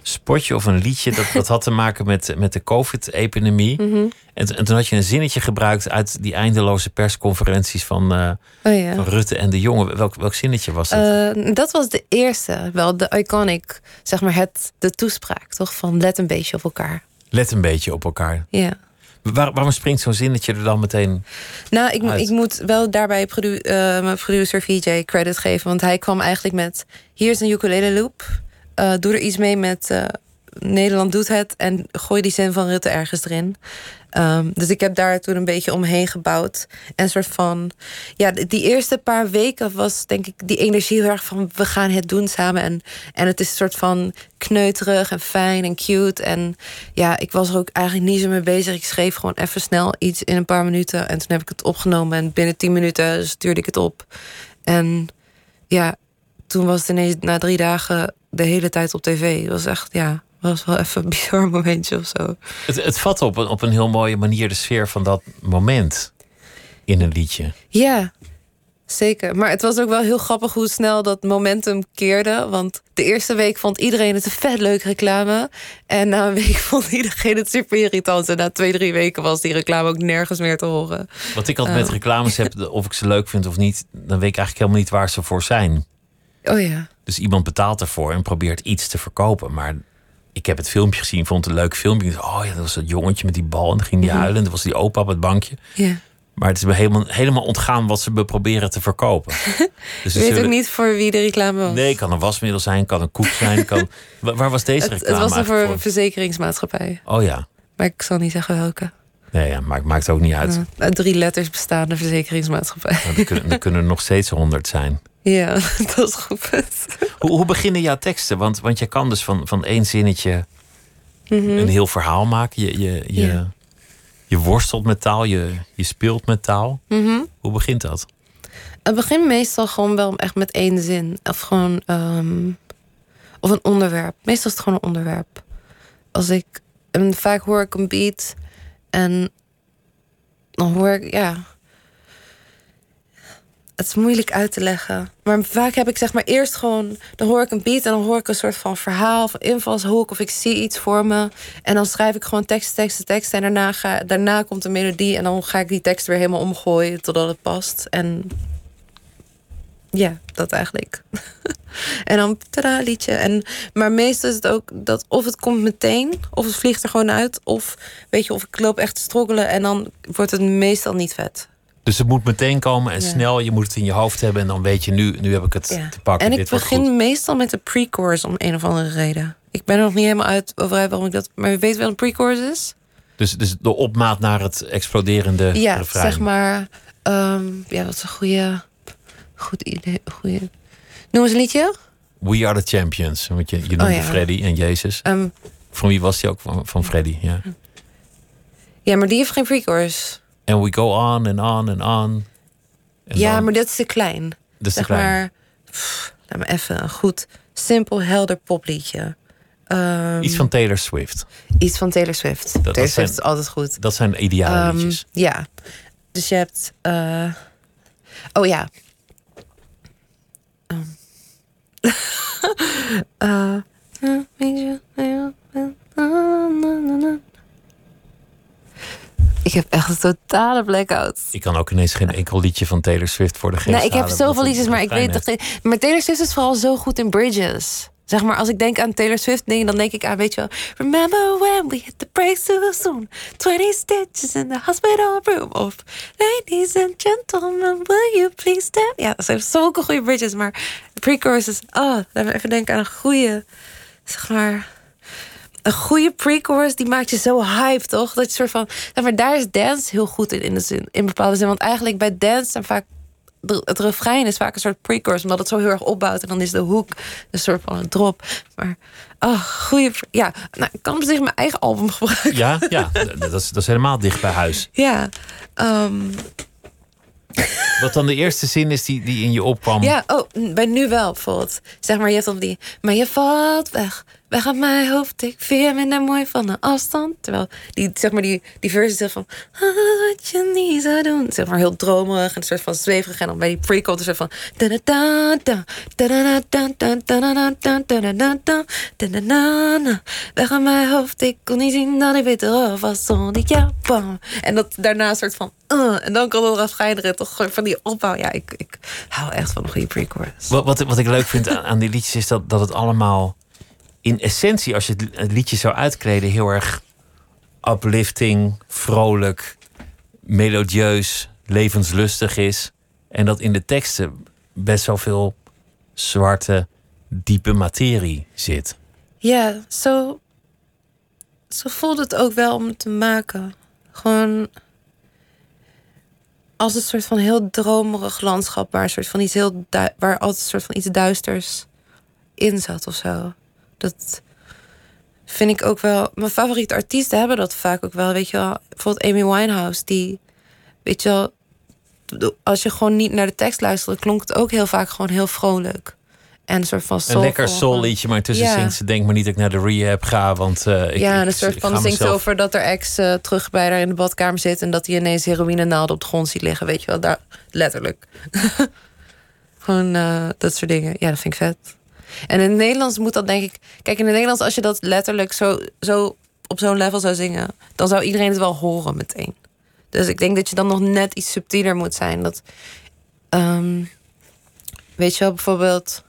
[SPEAKER 4] spotje of een liedje. Dat, dat had te maken met, met de COVID-epidemie.
[SPEAKER 5] Mhm.
[SPEAKER 4] En, en toen had je een zinnetje gebruikt uit die eindeloze persconferenties van, eh,
[SPEAKER 5] Oh ja.
[SPEAKER 4] van Rutte en de Jonge. Welk, welk zinnetje was dat?
[SPEAKER 5] Eh, dat was de eerste, wel de iconic, zeg maar het, de toespraak, toch? Van let een beetje op elkaar.
[SPEAKER 4] Let een beetje op elkaar.
[SPEAKER 5] Ja.
[SPEAKER 4] Waar- waarom springt zo'n zinnetje er dan meteen
[SPEAKER 5] Nou, ik,
[SPEAKER 4] Uit.
[SPEAKER 5] ik moet wel daarbij produ eh, mijn producer VJ credit geven. Want hij kwam eigenlijk met... Hier is een ukulele loop. Eh, doe er iets mee met... Nederland doet het. En gooi die zin van Rutte ergens erin. Ehm, dus ik heb daar toen een beetje omheen gebouwd. En soort van... Ja, die eerste paar weken was denk ik die energie heel erg van... we gaan het doen samen. En, en het is een soort van kneuterig en fijn en cute. En ja, ik was er ook eigenlijk niet zo mee bezig. Ik schreef gewoon even snel iets in een paar minuten. En toen heb ik het opgenomen. En binnen tien minuten stuurde ik het op. En ja, toen was het ineens na drie dagen de hele tijd op tv. Het was echt, ja, was wel even een bizar momentje of zo.
[SPEAKER 4] Het, het vat op een, op een heel mooie manier de sfeer van dat moment in een liedje.
[SPEAKER 5] Ja, zeker. Maar het was ook wel heel grappig hoe snel dat momentum keerde. Want de eerste week vond iedereen het een vet leuke reclame. En na een week vond iedereen het super irritant. En na twee, drie weken was die reclame ook nergens meer te horen.
[SPEAKER 4] Wat ik altijd met
[SPEAKER 5] Oh.
[SPEAKER 4] reclames heb, of ik ze leuk vind of niet, dan weet ik eigenlijk helemaal niet waar ze voor zijn.
[SPEAKER 5] Oh ja.
[SPEAKER 4] Dus iemand betaalt ervoor en probeert iets te verkopen. Maar ik heb het filmpje gezien, vond het een leuk filmpje. Dacht, oh ja, dat was dat jongetje met die bal. En dan ging die
[SPEAKER 5] Mhm.
[SPEAKER 4] huilen. En dan was die opa op het bankje.
[SPEAKER 5] ja.
[SPEAKER 4] Maar het is me helemaal, helemaal ontgaan wat ze me proberen te verkopen. Dus
[SPEAKER 5] Je weet
[SPEAKER 4] zullen-
[SPEAKER 5] ook niet voor wie de reclame was.
[SPEAKER 4] Nee, kan een wasmiddel zijn, kan een koek zijn. Kan... Wa- Waar was deze
[SPEAKER 5] het,
[SPEAKER 4] reclame
[SPEAKER 5] het was een
[SPEAKER 4] eigenlijk
[SPEAKER 5] voor een
[SPEAKER 4] voor?
[SPEAKER 5] verzekeringsmaatschappij.
[SPEAKER 4] Oh ja.
[SPEAKER 5] Maar ik zal niet zeggen welke.
[SPEAKER 4] Nee, ja, maar het maakt ook niet uit.
[SPEAKER 5] Ja, drie letters bestaande verzekeringsmaatschappij.
[SPEAKER 4] Nou, er, kunnen, er kunnen er nog steeds honderd zijn.
[SPEAKER 5] Ja, dat is goed.
[SPEAKER 4] Hoe, hoe beginnen jouw teksten? Want, want je kan dus van, van één zinnetje
[SPEAKER 5] Mhm.
[SPEAKER 4] een heel verhaal maken. Je, je, je,
[SPEAKER 5] Ja.
[SPEAKER 4] je worstelt met taal, je, je speelt met taal.
[SPEAKER 5] Mhm.
[SPEAKER 4] Hoe begint dat?
[SPEAKER 5] Het begint meestal gewoon wel echt met één zin. Of gewoon. ehm, of een onderwerp. Meestal is het gewoon een onderwerp. Als ik. En vaak hoor ik een beat. En. Dan hoor ik. Ja. Het is moeilijk uit te leggen. Maar vaak heb ik zeg maar eerst gewoon. Dan hoor ik een beat en dan hoor ik een soort van verhaal of invalshoek. Of ik zie iets voor me. En dan schrijf ik gewoon tekst, tekst, tekst. En daarna, daarna komt een melodie. En dan ga ik die tekst weer helemaal omgooien totdat het past. En ja, dat eigenlijk. en dan tada, liedje. En, maar meestal is het ook dat of het komt meteen, of het vliegt er gewoon uit. Of weet je, of ik loop echt te stroggelen en dan wordt het meestal niet vet.
[SPEAKER 4] Dus het moet meteen komen en
[SPEAKER 5] Ja.
[SPEAKER 4] snel. Je moet het in je hoofd hebben en dan weet je nu, nu heb ik het
[SPEAKER 5] Ja.
[SPEAKER 4] te pakken.
[SPEAKER 5] En ik begin meestal met de pre-chorus om een of andere reden. Ik ben er nog niet helemaal uit over waarom ik dat. Maar je weet wel een pre-chorus is?
[SPEAKER 4] Dus, dus de opmaat naar het exploderende
[SPEAKER 5] Ja,
[SPEAKER 4] refrein.
[SPEAKER 5] zeg maar. ehm, ja, wat is een goede. Goed idee. Goede. Noem eens een liedje.
[SPEAKER 4] We are the champions. Want je, je noemde
[SPEAKER 5] Oh ja.
[SPEAKER 4] Freddy en Jezus.
[SPEAKER 5] Ehm,
[SPEAKER 4] Van wie was die ook? Van, van Freddy, ja.
[SPEAKER 5] ja, maar die heeft geen pre-chorus.
[SPEAKER 4] En we go on and on and on.
[SPEAKER 5] Ja, maar dat is te klein.
[SPEAKER 4] dat is te
[SPEAKER 5] zeg
[SPEAKER 4] klein.
[SPEAKER 5] maar. pff, laat me even een goed, simpel, helder popliedje. Ehm,
[SPEAKER 4] Iets van Taylor Swift.
[SPEAKER 5] iets van Taylor Swift. Taylor
[SPEAKER 4] zijn-
[SPEAKER 5] Swift is altijd goed.
[SPEAKER 4] Dat zijn ideale
[SPEAKER 5] Ehm,
[SPEAKER 4] liedjes.
[SPEAKER 5] ja. Dus je hebt. eh, oh ja. Ik heb echt een totale blackout.
[SPEAKER 4] Ik kan ook ineens geen enkel liedje van Taylor Swift voor de geest
[SPEAKER 5] Nou, ik heb zoveel liedjes, maar ik weet
[SPEAKER 4] heeft.
[SPEAKER 5] toch. Maar Taylor Swift is vooral zo goed in bridges. Zeg maar, als ik denk aan Taylor Swift dingen, dan denk ik aan, weet je wel... Remember when we hit the brakes too soon? 20 stitches in the hospital room. Of ladies and gentlemen, will you please stand? Ja, dat zijn zulke goede bridges, maar is... Oh, laat me even denken aan een goede... Zeg maar... Een goede pre-chorus, die maakt je zo hype, toch? Dat je soort van... maar daar is dance heel goed in, in, de zin, in bepaalde zin. Want eigenlijk bij dance zijn vaak het refrein is vaak een soort pre-chorus, omdat het zo heel erg opbouwt. En dan is de hoek een soort van een drop. Maar, oh, goede. Ja, nou, ik kan op zich mijn eigen album gebruiken.
[SPEAKER 4] Ja, ja dat, is, dat is helemaal dicht bij huis.
[SPEAKER 5] Ja, ehm,
[SPEAKER 4] Wat dan de eerste zin is die, die in je opkwam.
[SPEAKER 5] ja oh, bij nu wel bijvoorbeeld. Zeg maar, je hebt dan die. Maar je valt weg. Weg uit mijn hoofd. Ik vind je minder mooi van een afstand. Terwijl die, zeg maar, die, die versie van. "Ah, Wat je niet zou doen. Zeg maar heel dromerig en een soort van zweverig. En dan bij die soort van. Weg uit mijn hoofd. Ik kon niet zien dat ik beter was zonder jou. En dat daarna een soort van. en dan kan het eraf schijneren. Toch van die opbouw. Ja, ik, ik hou echt van goede pre-chorus.
[SPEAKER 4] Wat, wat, wat ik leuk vind aan, aan die liedjes is dat, dat het allemaal in essentie, als je het, liedje zou uitkleden, heel erg uplifting, vrolijk, melodieus, levenslustig is. En dat in de teksten best wel veel zwarte, diepe materie zit.
[SPEAKER 5] Ja, zo, zo voelt het ook wel om te maken. Gewoon als een soort van heel dromerig landschap waar een soort van iets heel waar altijd een soort van iets duisters in zat of zo. Dat vind ik ook wel. Mijn favoriete artiesten hebben dat vaak ook wel. Weet je wel, bijvoorbeeld Amy Winehouse, die weet je wel, als je gewoon niet naar de tekst luisterde, klonk het ook heel vaak gewoon heel vrolijk. En een soort van
[SPEAKER 4] Een lekker soul liedje, maar intussen
[SPEAKER 5] Ja.
[SPEAKER 4] zingt ze denk maar niet dat ik naar de rehab ga, want eh, ik,
[SPEAKER 5] ja, een soort van zingt
[SPEAKER 4] mezelf-
[SPEAKER 5] over dat er ex eh, terug bij haar in de badkamer zit en dat hij ineens heroïne naalden op de grond ziet liggen, weet je wel, daar letterlijk. Gewoon eh, dat soort dingen. Ja, dat vind ik vet. En in het Nederlands moet dat denk ik. Kijk, in het Nederlands, als je dat letterlijk zo, zo op zo'n level zou zingen, dan zou iedereen het wel horen meteen. Dus ik denk dat je dan nog net iets subtieler moet zijn. Dat, ehm, weet je wel, bijvoorbeeld.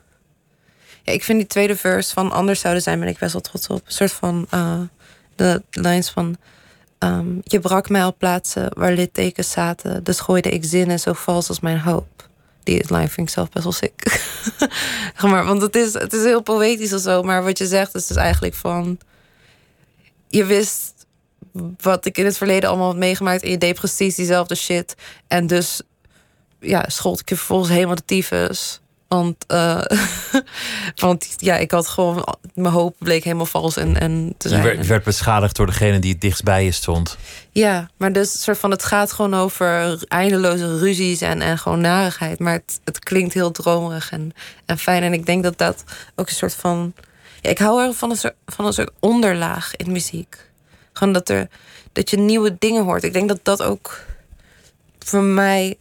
[SPEAKER 5] Ja, ik vind die tweede verse van Anders zouden zijn, ben ik best wel trots op. Een soort van eh, de lines van. ehm, je brak mij op plaatsen waar littekens zaten, dus gooide ik zinnen zo vals als mijn hoop. Die line vind ik zelf best wel sick. Maar, want het is, het is heel poëtisch of zo, maar wat je zegt is dus eigenlijk van. Je wist wat ik in het verleden allemaal had meegemaakt en je deed precies diezelfde shit. En dus ja, schold ik je vervolgens helemaal de tyfus. Want, uh, want ja, ik had gewoon. Mijn hoop bleek helemaal vals en, en te zijn.
[SPEAKER 4] Je werd, werd beschadigd door degene die het dichtst bij je stond.
[SPEAKER 5] Ja, maar dus soort van, het gaat gewoon over eindeloze ruzies en, en gewoon narigheid. Maar het, het klinkt heel dromerig en, en fijn. En ik denk dat dat ook een soort van. Ja, ik hou erg van een soort, van een soort onderlaag in muziek. Gewoon dat, er, dat je nieuwe dingen hoort. Ik denk dat dat ook voor mij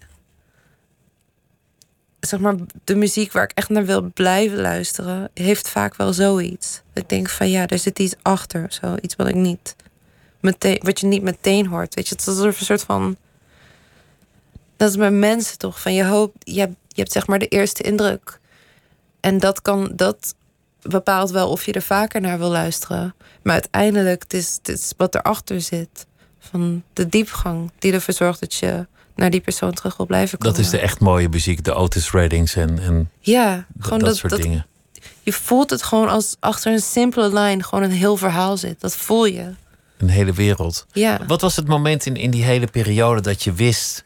[SPEAKER 5] zeg maar, de muziek waar ik echt naar wil blijven luisteren, heeft vaak wel zoiets. Ik denk van ja, er zit iets achter, zo iets wat ik niet meteen, wat je niet meteen hoort. Weet je, het is een soort van. Dat is met mensen toch? Van je hoopt, je hebt, je hebt zeg maar de eerste indruk. En dat kan, dat bepaalt wel of je er vaker naar wil luisteren. Maar uiteindelijk, is, het is wat erachter zit. Van de diepgang die ervoor zorgt dat je naar die persoon terug wil blijven komen.
[SPEAKER 4] Dat is de echt mooie muziek, de Otis Reddings en, en
[SPEAKER 5] ja, gewoon
[SPEAKER 4] dat,
[SPEAKER 5] dat,
[SPEAKER 4] soort
[SPEAKER 5] dat,
[SPEAKER 4] dingen.
[SPEAKER 5] Je voelt het gewoon als achter een simpele lijn gewoon een heel verhaal zit. Dat voel je.
[SPEAKER 4] Een hele wereld.
[SPEAKER 5] Ja.
[SPEAKER 4] Wat was het moment in, in die hele periode dat je wist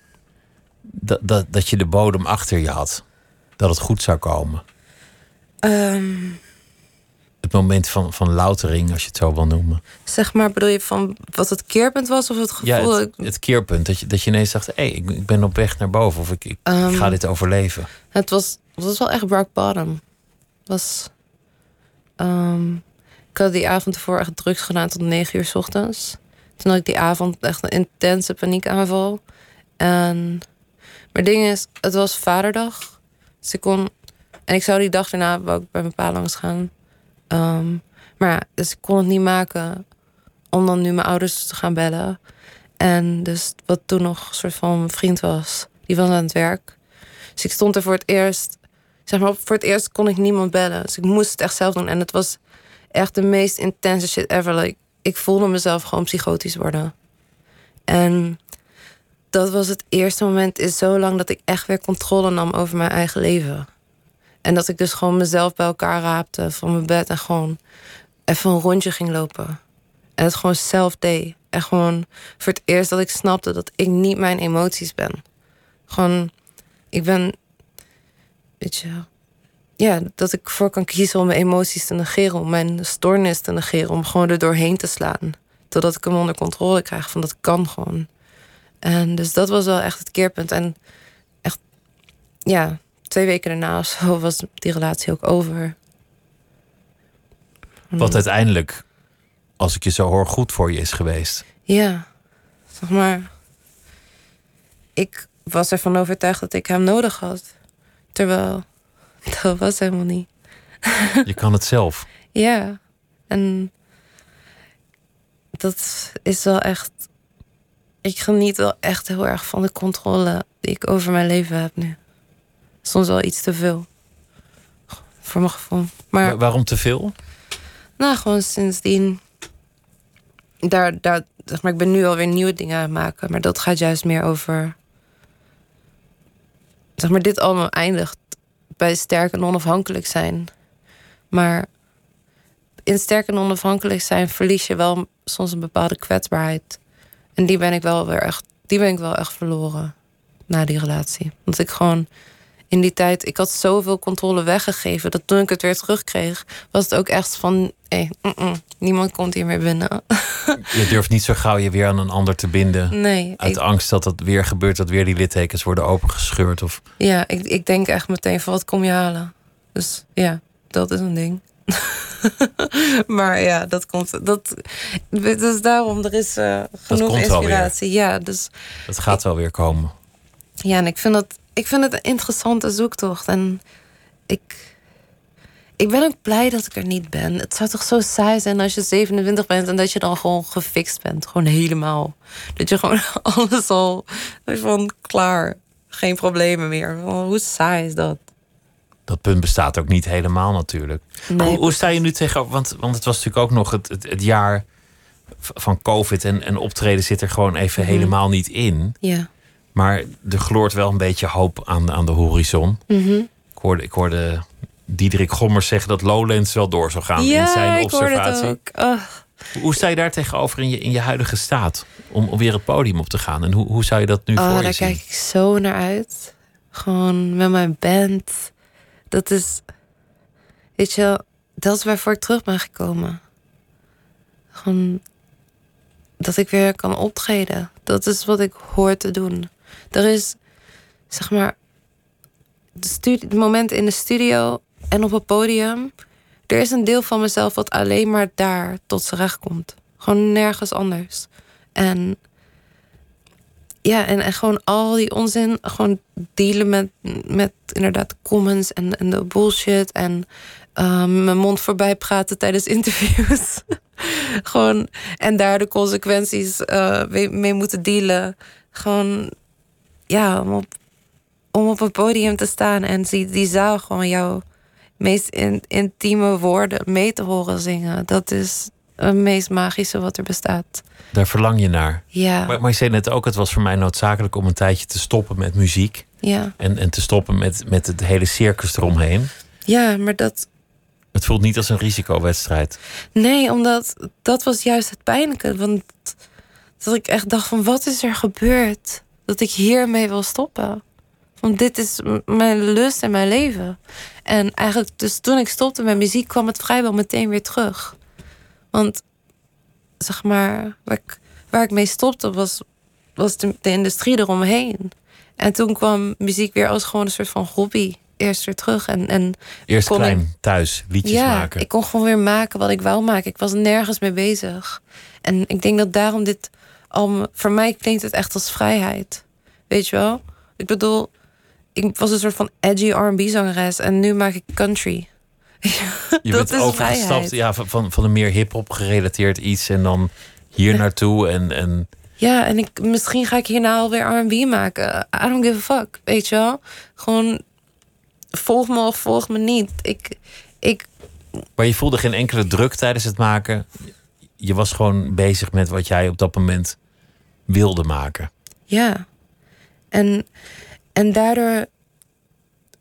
[SPEAKER 4] dat, dat, dat je de bodem achter je had? Dat het goed zou komen?
[SPEAKER 5] Um,
[SPEAKER 4] het moment van, van loutering, als je het zo wil noemen.
[SPEAKER 5] Zeg maar, bedoel je van wat het keerpunt was of het gevoel?
[SPEAKER 4] Ja, het, het keerpunt. Dat je, dat je ineens dacht, hé, hey, ik, ik ben op weg naar boven. Of ik, ik, um, ik ga dit overleven.
[SPEAKER 5] Het was, het was wel echt rock bottom. Was... Um, ik had die avond ervoor echt drugs gedaan tot negen uur s ochtends. Toen had ik die avond echt een intense paniekaanval. En... Maar het ding is, het was vaderdag. Dus ik kon... En ik zou die dag daarna ik bij mijn pa langs gaan. Um, maar ja, dus ik kon het niet maken om dan nu mijn ouders te gaan bellen. En dus wat toen nog een soort van vriend was, die was aan het werk. Dus ik stond er voor het eerst, zeg maar, voor het eerst kon ik niemand bellen. Dus ik moest het echt zelf doen. En het was echt de meest intense shit ever. Like, ik voelde mezelf gewoon psychotisch worden. En dat was het eerste moment in zo lang dat ik echt weer controle nam over mijn eigen leven. En dat ik dus gewoon mezelf bij elkaar raapte van mijn bed en gewoon even een rondje ging lopen. En het gewoon zelf deed. En gewoon voor het eerst dat ik snapte dat ik niet mijn emoties ben. Gewoon, ik ben, weet je, ja, dat ik voor kan kiezen om mijn emoties te negeren, om mijn stoornis te negeren, om gewoon er doorheen te slaan. Totdat ik hem onder controle krijg, van dat kan gewoon. En dus dat was wel echt het keerpunt. En echt, ja, twee weken daarna of zo was die relatie ook over.
[SPEAKER 4] Wat uiteindelijk, als ik je zo hoor, goed voor je is geweest.
[SPEAKER 5] Ja, zeg maar. Ik was ervan overtuigd dat ik hem nodig had. Terwijl dat was helemaal niet.
[SPEAKER 4] Je kan het zelf.
[SPEAKER 5] ja, en dat is wel echt. Ik geniet wel echt heel erg van de controle die ik over mijn leven heb nu soms wel iets te veel. Voor mijn gevoel. Maar,
[SPEAKER 4] waarom te veel?
[SPEAKER 5] Nou, gewoon sindsdien. Daar, daar, zeg maar, ik ben nu alweer nieuwe dingen aan het maken. Maar dat gaat juist meer over. Zeg maar, dit allemaal eindigt bij sterk en onafhankelijk zijn. Maar in sterk en onafhankelijk zijn verlies je wel soms een bepaalde kwetsbaarheid. En die ben ik wel weer echt, die ben ik wel echt verloren na die relatie. Want ik gewoon in die tijd, ik had zoveel controle weggegeven. Dat toen ik het weer terugkreeg, was het ook echt van: hey, mm -mm, niemand komt hier meer binnen.
[SPEAKER 4] Je durft niet zo gauw je weer aan een ander te binden.
[SPEAKER 5] Nee.
[SPEAKER 4] Uit angst dat dat weer gebeurt, dat weer die littekens worden opengescheurd. Of...
[SPEAKER 5] Ja, ik, ik denk echt meteen van wat kom je halen. Dus ja, dat is een ding. maar ja, dat komt. Dat, dus daarom, er is uh, genoeg inspiratie. Ja, dus.
[SPEAKER 4] Dat gaat wel weer komen.
[SPEAKER 5] Ja, en ik vind dat ik vind het een interessante zoektocht. En ik, ik ben ook blij dat ik er niet ben. Het zou toch zo saai zijn als je 27 bent en dat je dan gewoon gefixt bent. Gewoon helemaal. Dat je gewoon alles al van klaar. Geen problemen meer. Hoe saai is dat?
[SPEAKER 4] Dat punt bestaat ook niet helemaal natuurlijk.
[SPEAKER 5] Nee,
[SPEAKER 4] hoe, hoe, sta je nu tegenover? Want, want het was natuurlijk ook nog het, het, het jaar van COVID en, en optreden zit er gewoon even
[SPEAKER 5] Mhm.
[SPEAKER 4] helemaal niet in.
[SPEAKER 5] Ja.
[SPEAKER 4] Maar er gloort wel een beetje hoop aan, aan de horizon.
[SPEAKER 5] Mhm.
[SPEAKER 4] Ik, hoorde, ik hoorde Diederik Gommers zeggen dat Lowlands wel door zou gaan in
[SPEAKER 5] Ja,
[SPEAKER 4] zijn
[SPEAKER 5] ik hoorde
[SPEAKER 4] observatie.
[SPEAKER 5] het ook. Oh.
[SPEAKER 4] Hoe- sta je daar tegenover in je, in je huidige staat? Om, om weer het podium op te gaan. En hoe, hoe zou je dat nu
[SPEAKER 5] Oh,
[SPEAKER 4] voor je
[SPEAKER 5] daar
[SPEAKER 4] zien?
[SPEAKER 5] kijk ik zo naar uit. Gewoon met mijn band. Dat is, weet je, dat is waarvoor ik terug ben gekomen. Gewoon dat ik weer kan optreden. Dat is wat ik hoor te doen. Er is, zeg maar, het moment in de studio en op het podium. Er is een deel van mezelf wat alleen maar daar tot z'n recht komt. Gewoon nergens anders. En ja, en, en gewoon al die onzin, gewoon dealen met, met inderdaad comments en, en de bullshit. En um, mijn mond voorbij praten tijdens interviews. gewoon, en daar de consequenties uh, mee, moeten dealen. Gewoon, ja, om op, om op een podium te staan en die, die zaal gewoon jouw meest in, intieme woorden mee te horen zingen. Dat is het meest magische wat er bestaat.
[SPEAKER 4] Daar verlang je naar.
[SPEAKER 5] Ja.
[SPEAKER 4] Maar, maar je zei net ook, het was voor mij noodzakelijk om een tijdje te stoppen met muziek.
[SPEAKER 5] Ja.
[SPEAKER 4] En, en te stoppen met, met het hele circus eromheen.
[SPEAKER 5] Ja, maar dat.
[SPEAKER 4] Het voelt niet als een risicowedstrijd.
[SPEAKER 5] Nee, omdat dat was juist het pijnlijke. Want dat ik echt dacht van wat is er gebeurd? Dat ik hiermee wil stoppen. Want dit is mijn lust en mijn leven. En eigenlijk, dus toen ik stopte met muziek, kwam het vrijwel meteen weer terug. Want zeg maar, waar ik, waar ik mee stopte, was, was de, de industrie eromheen. En toen kwam muziek weer als gewoon een soort van hobby eerst weer terug. En, en
[SPEAKER 4] Eerst klein, thuis, liedjes
[SPEAKER 5] ja,
[SPEAKER 4] maken.
[SPEAKER 5] ik kon gewoon weer maken wat ik wou maken. Ik was nergens mee bezig. En ik denk dat daarom dit al... Voor mij klinkt het echt als vrijheid. Weet je wel? Ik bedoel, ik was een soort van edgy R&B-zangeres... en nu maak ik country.
[SPEAKER 4] Je bent overgestapt ja, van, van een meer hip-hop gerelateerd iets en dan hier naartoe. En, en...
[SPEAKER 5] Ja, en ik, misschien ga ik hierna alweer RB maken. I don't give a fuck, weet je wel? Gewoon volg me of volg me niet. Ik, ik...
[SPEAKER 4] Maar je voelde geen enkele druk tijdens het maken. Je was gewoon bezig met wat jij op dat moment wilde maken.
[SPEAKER 5] Ja. En, en daardoor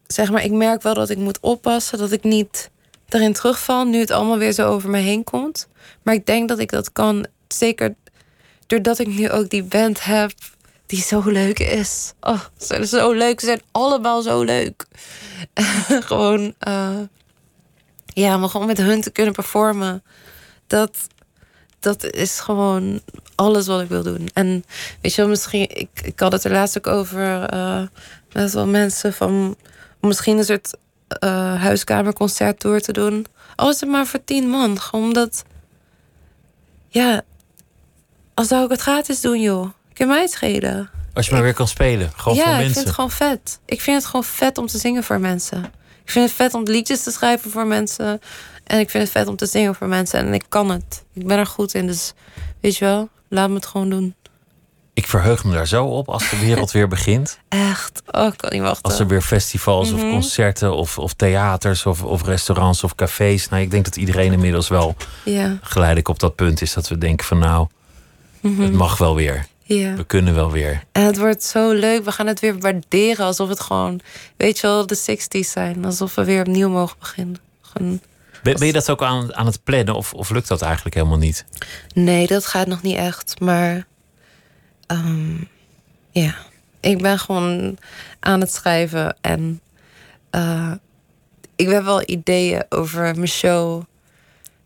[SPEAKER 5] zeg maar, ik merk wel dat ik moet oppassen dat ik niet erin terugval nu het allemaal weer zo over me heen komt. Maar ik denk dat ik dat kan, zeker doordat ik nu ook die band heb die zo leuk is. Oh, ze zijn zo leuk. Ze zijn allemaal zo leuk. gewoon, uh, ja, maar gewoon met hun te kunnen performen. Dat, dat is gewoon alles wat ik wil doen. En weet je wel, misschien, ik, ik had het er laatst ook over uh, met wel mensen van misschien een soort uh, huiskamerconcert door te doen. Al is het maar voor tien man. Gewoon omdat. Ja, als zou ik het gratis doen, joh. Ik kan mij het schelen.
[SPEAKER 4] Als je maar weer kan spelen. Gewoon
[SPEAKER 5] ja,
[SPEAKER 4] voor mensen.
[SPEAKER 5] ik vind het gewoon vet. Ik vind het gewoon vet om te zingen voor mensen. Ik vind het vet om liedjes te schrijven voor mensen. En ik vind het vet om te zingen voor mensen. En ik kan het. Ik ben er goed in. Dus weet je wel, laat me het gewoon doen.
[SPEAKER 4] Ik verheug me daar zo op als de wereld weer begint.
[SPEAKER 5] Echt? Oh, ik kan niet wachten.
[SPEAKER 4] Als er weer festivals of
[SPEAKER 5] Mhm.
[SPEAKER 4] concerten of, of theaters of, of restaurants of cafés. Nou, ik denk dat iedereen inmiddels wel
[SPEAKER 5] Ja.
[SPEAKER 4] geleidelijk op dat punt is dat we denken van nou,
[SPEAKER 5] Mhm.
[SPEAKER 4] het mag wel weer.
[SPEAKER 5] Ja.
[SPEAKER 4] We kunnen wel weer.
[SPEAKER 5] En het wordt zo leuk. We gaan het weer waarderen alsof het gewoon, weet je wel, de 60s zijn. Alsof we weer opnieuw mogen beginnen. Gewoon...
[SPEAKER 4] Ben, ben je dat ook aan, aan het plannen of, of lukt dat eigenlijk helemaal niet?
[SPEAKER 5] Nee, dat gaat nog niet echt. Maar ehm, ja, ik ben gewoon aan het schrijven. En eh, ik heb wel ideeën over mijn show.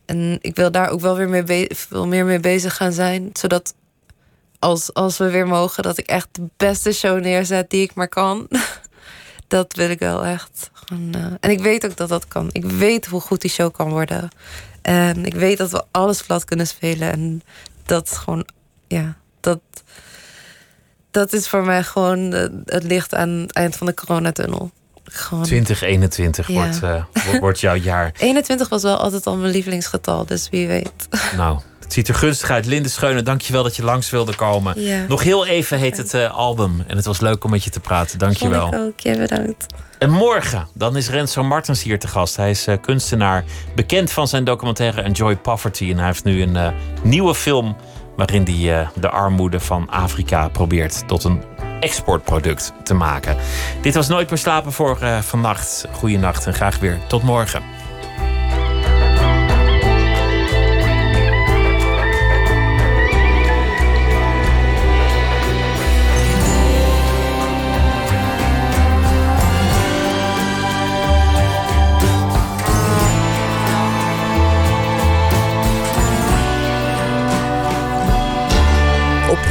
[SPEAKER 5] En ik wil daar ook wel weer mee veel meer mee bezig gaan zijn. Zodat als, als we weer mogen, dat ik echt de beste show neerzet die ik maar kan. dat wil ik wel echt. Gewoon, eh, en ik weet ook dat dat kan. Ik weet hoe goed die show kan worden. En ik weet dat we alles plat kunnen spelen. En dat is gewoon, ja, dat, dat is voor mij gewoon het licht aan het eind van de coronatunnel. Gewoon.
[SPEAKER 4] 2021
[SPEAKER 5] Ja.
[SPEAKER 4] wordt, eh, wo- wordt jouw jaar.
[SPEAKER 5] 21 was wel altijd al mijn lievelingsgetal, dus wie weet.
[SPEAKER 4] Nou, ziet er gunstig uit. Linde Scheunen, dankjewel dat je langs wilde komen.
[SPEAKER 5] Ja.
[SPEAKER 4] Nog heel even heet het eh, album. En het was leuk om met je te praten. Dankjewel.
[SPEAKER 5] Vond ik ook. Ja, bedankt.
[SPEAKER 4] En morgen, dan is Renzo Martens hier te gast. Hij is eh, kunstenaar, bekend van zijn documentaire Enjoy Poverty. En hij heeft nu een eh, nieuwe film waarin hij de armoede van Afrika probeert tot een exportproduct te maken. Dit was Nooit meer slapen voor vannacht. Goeienacht en graag weer tot morgen.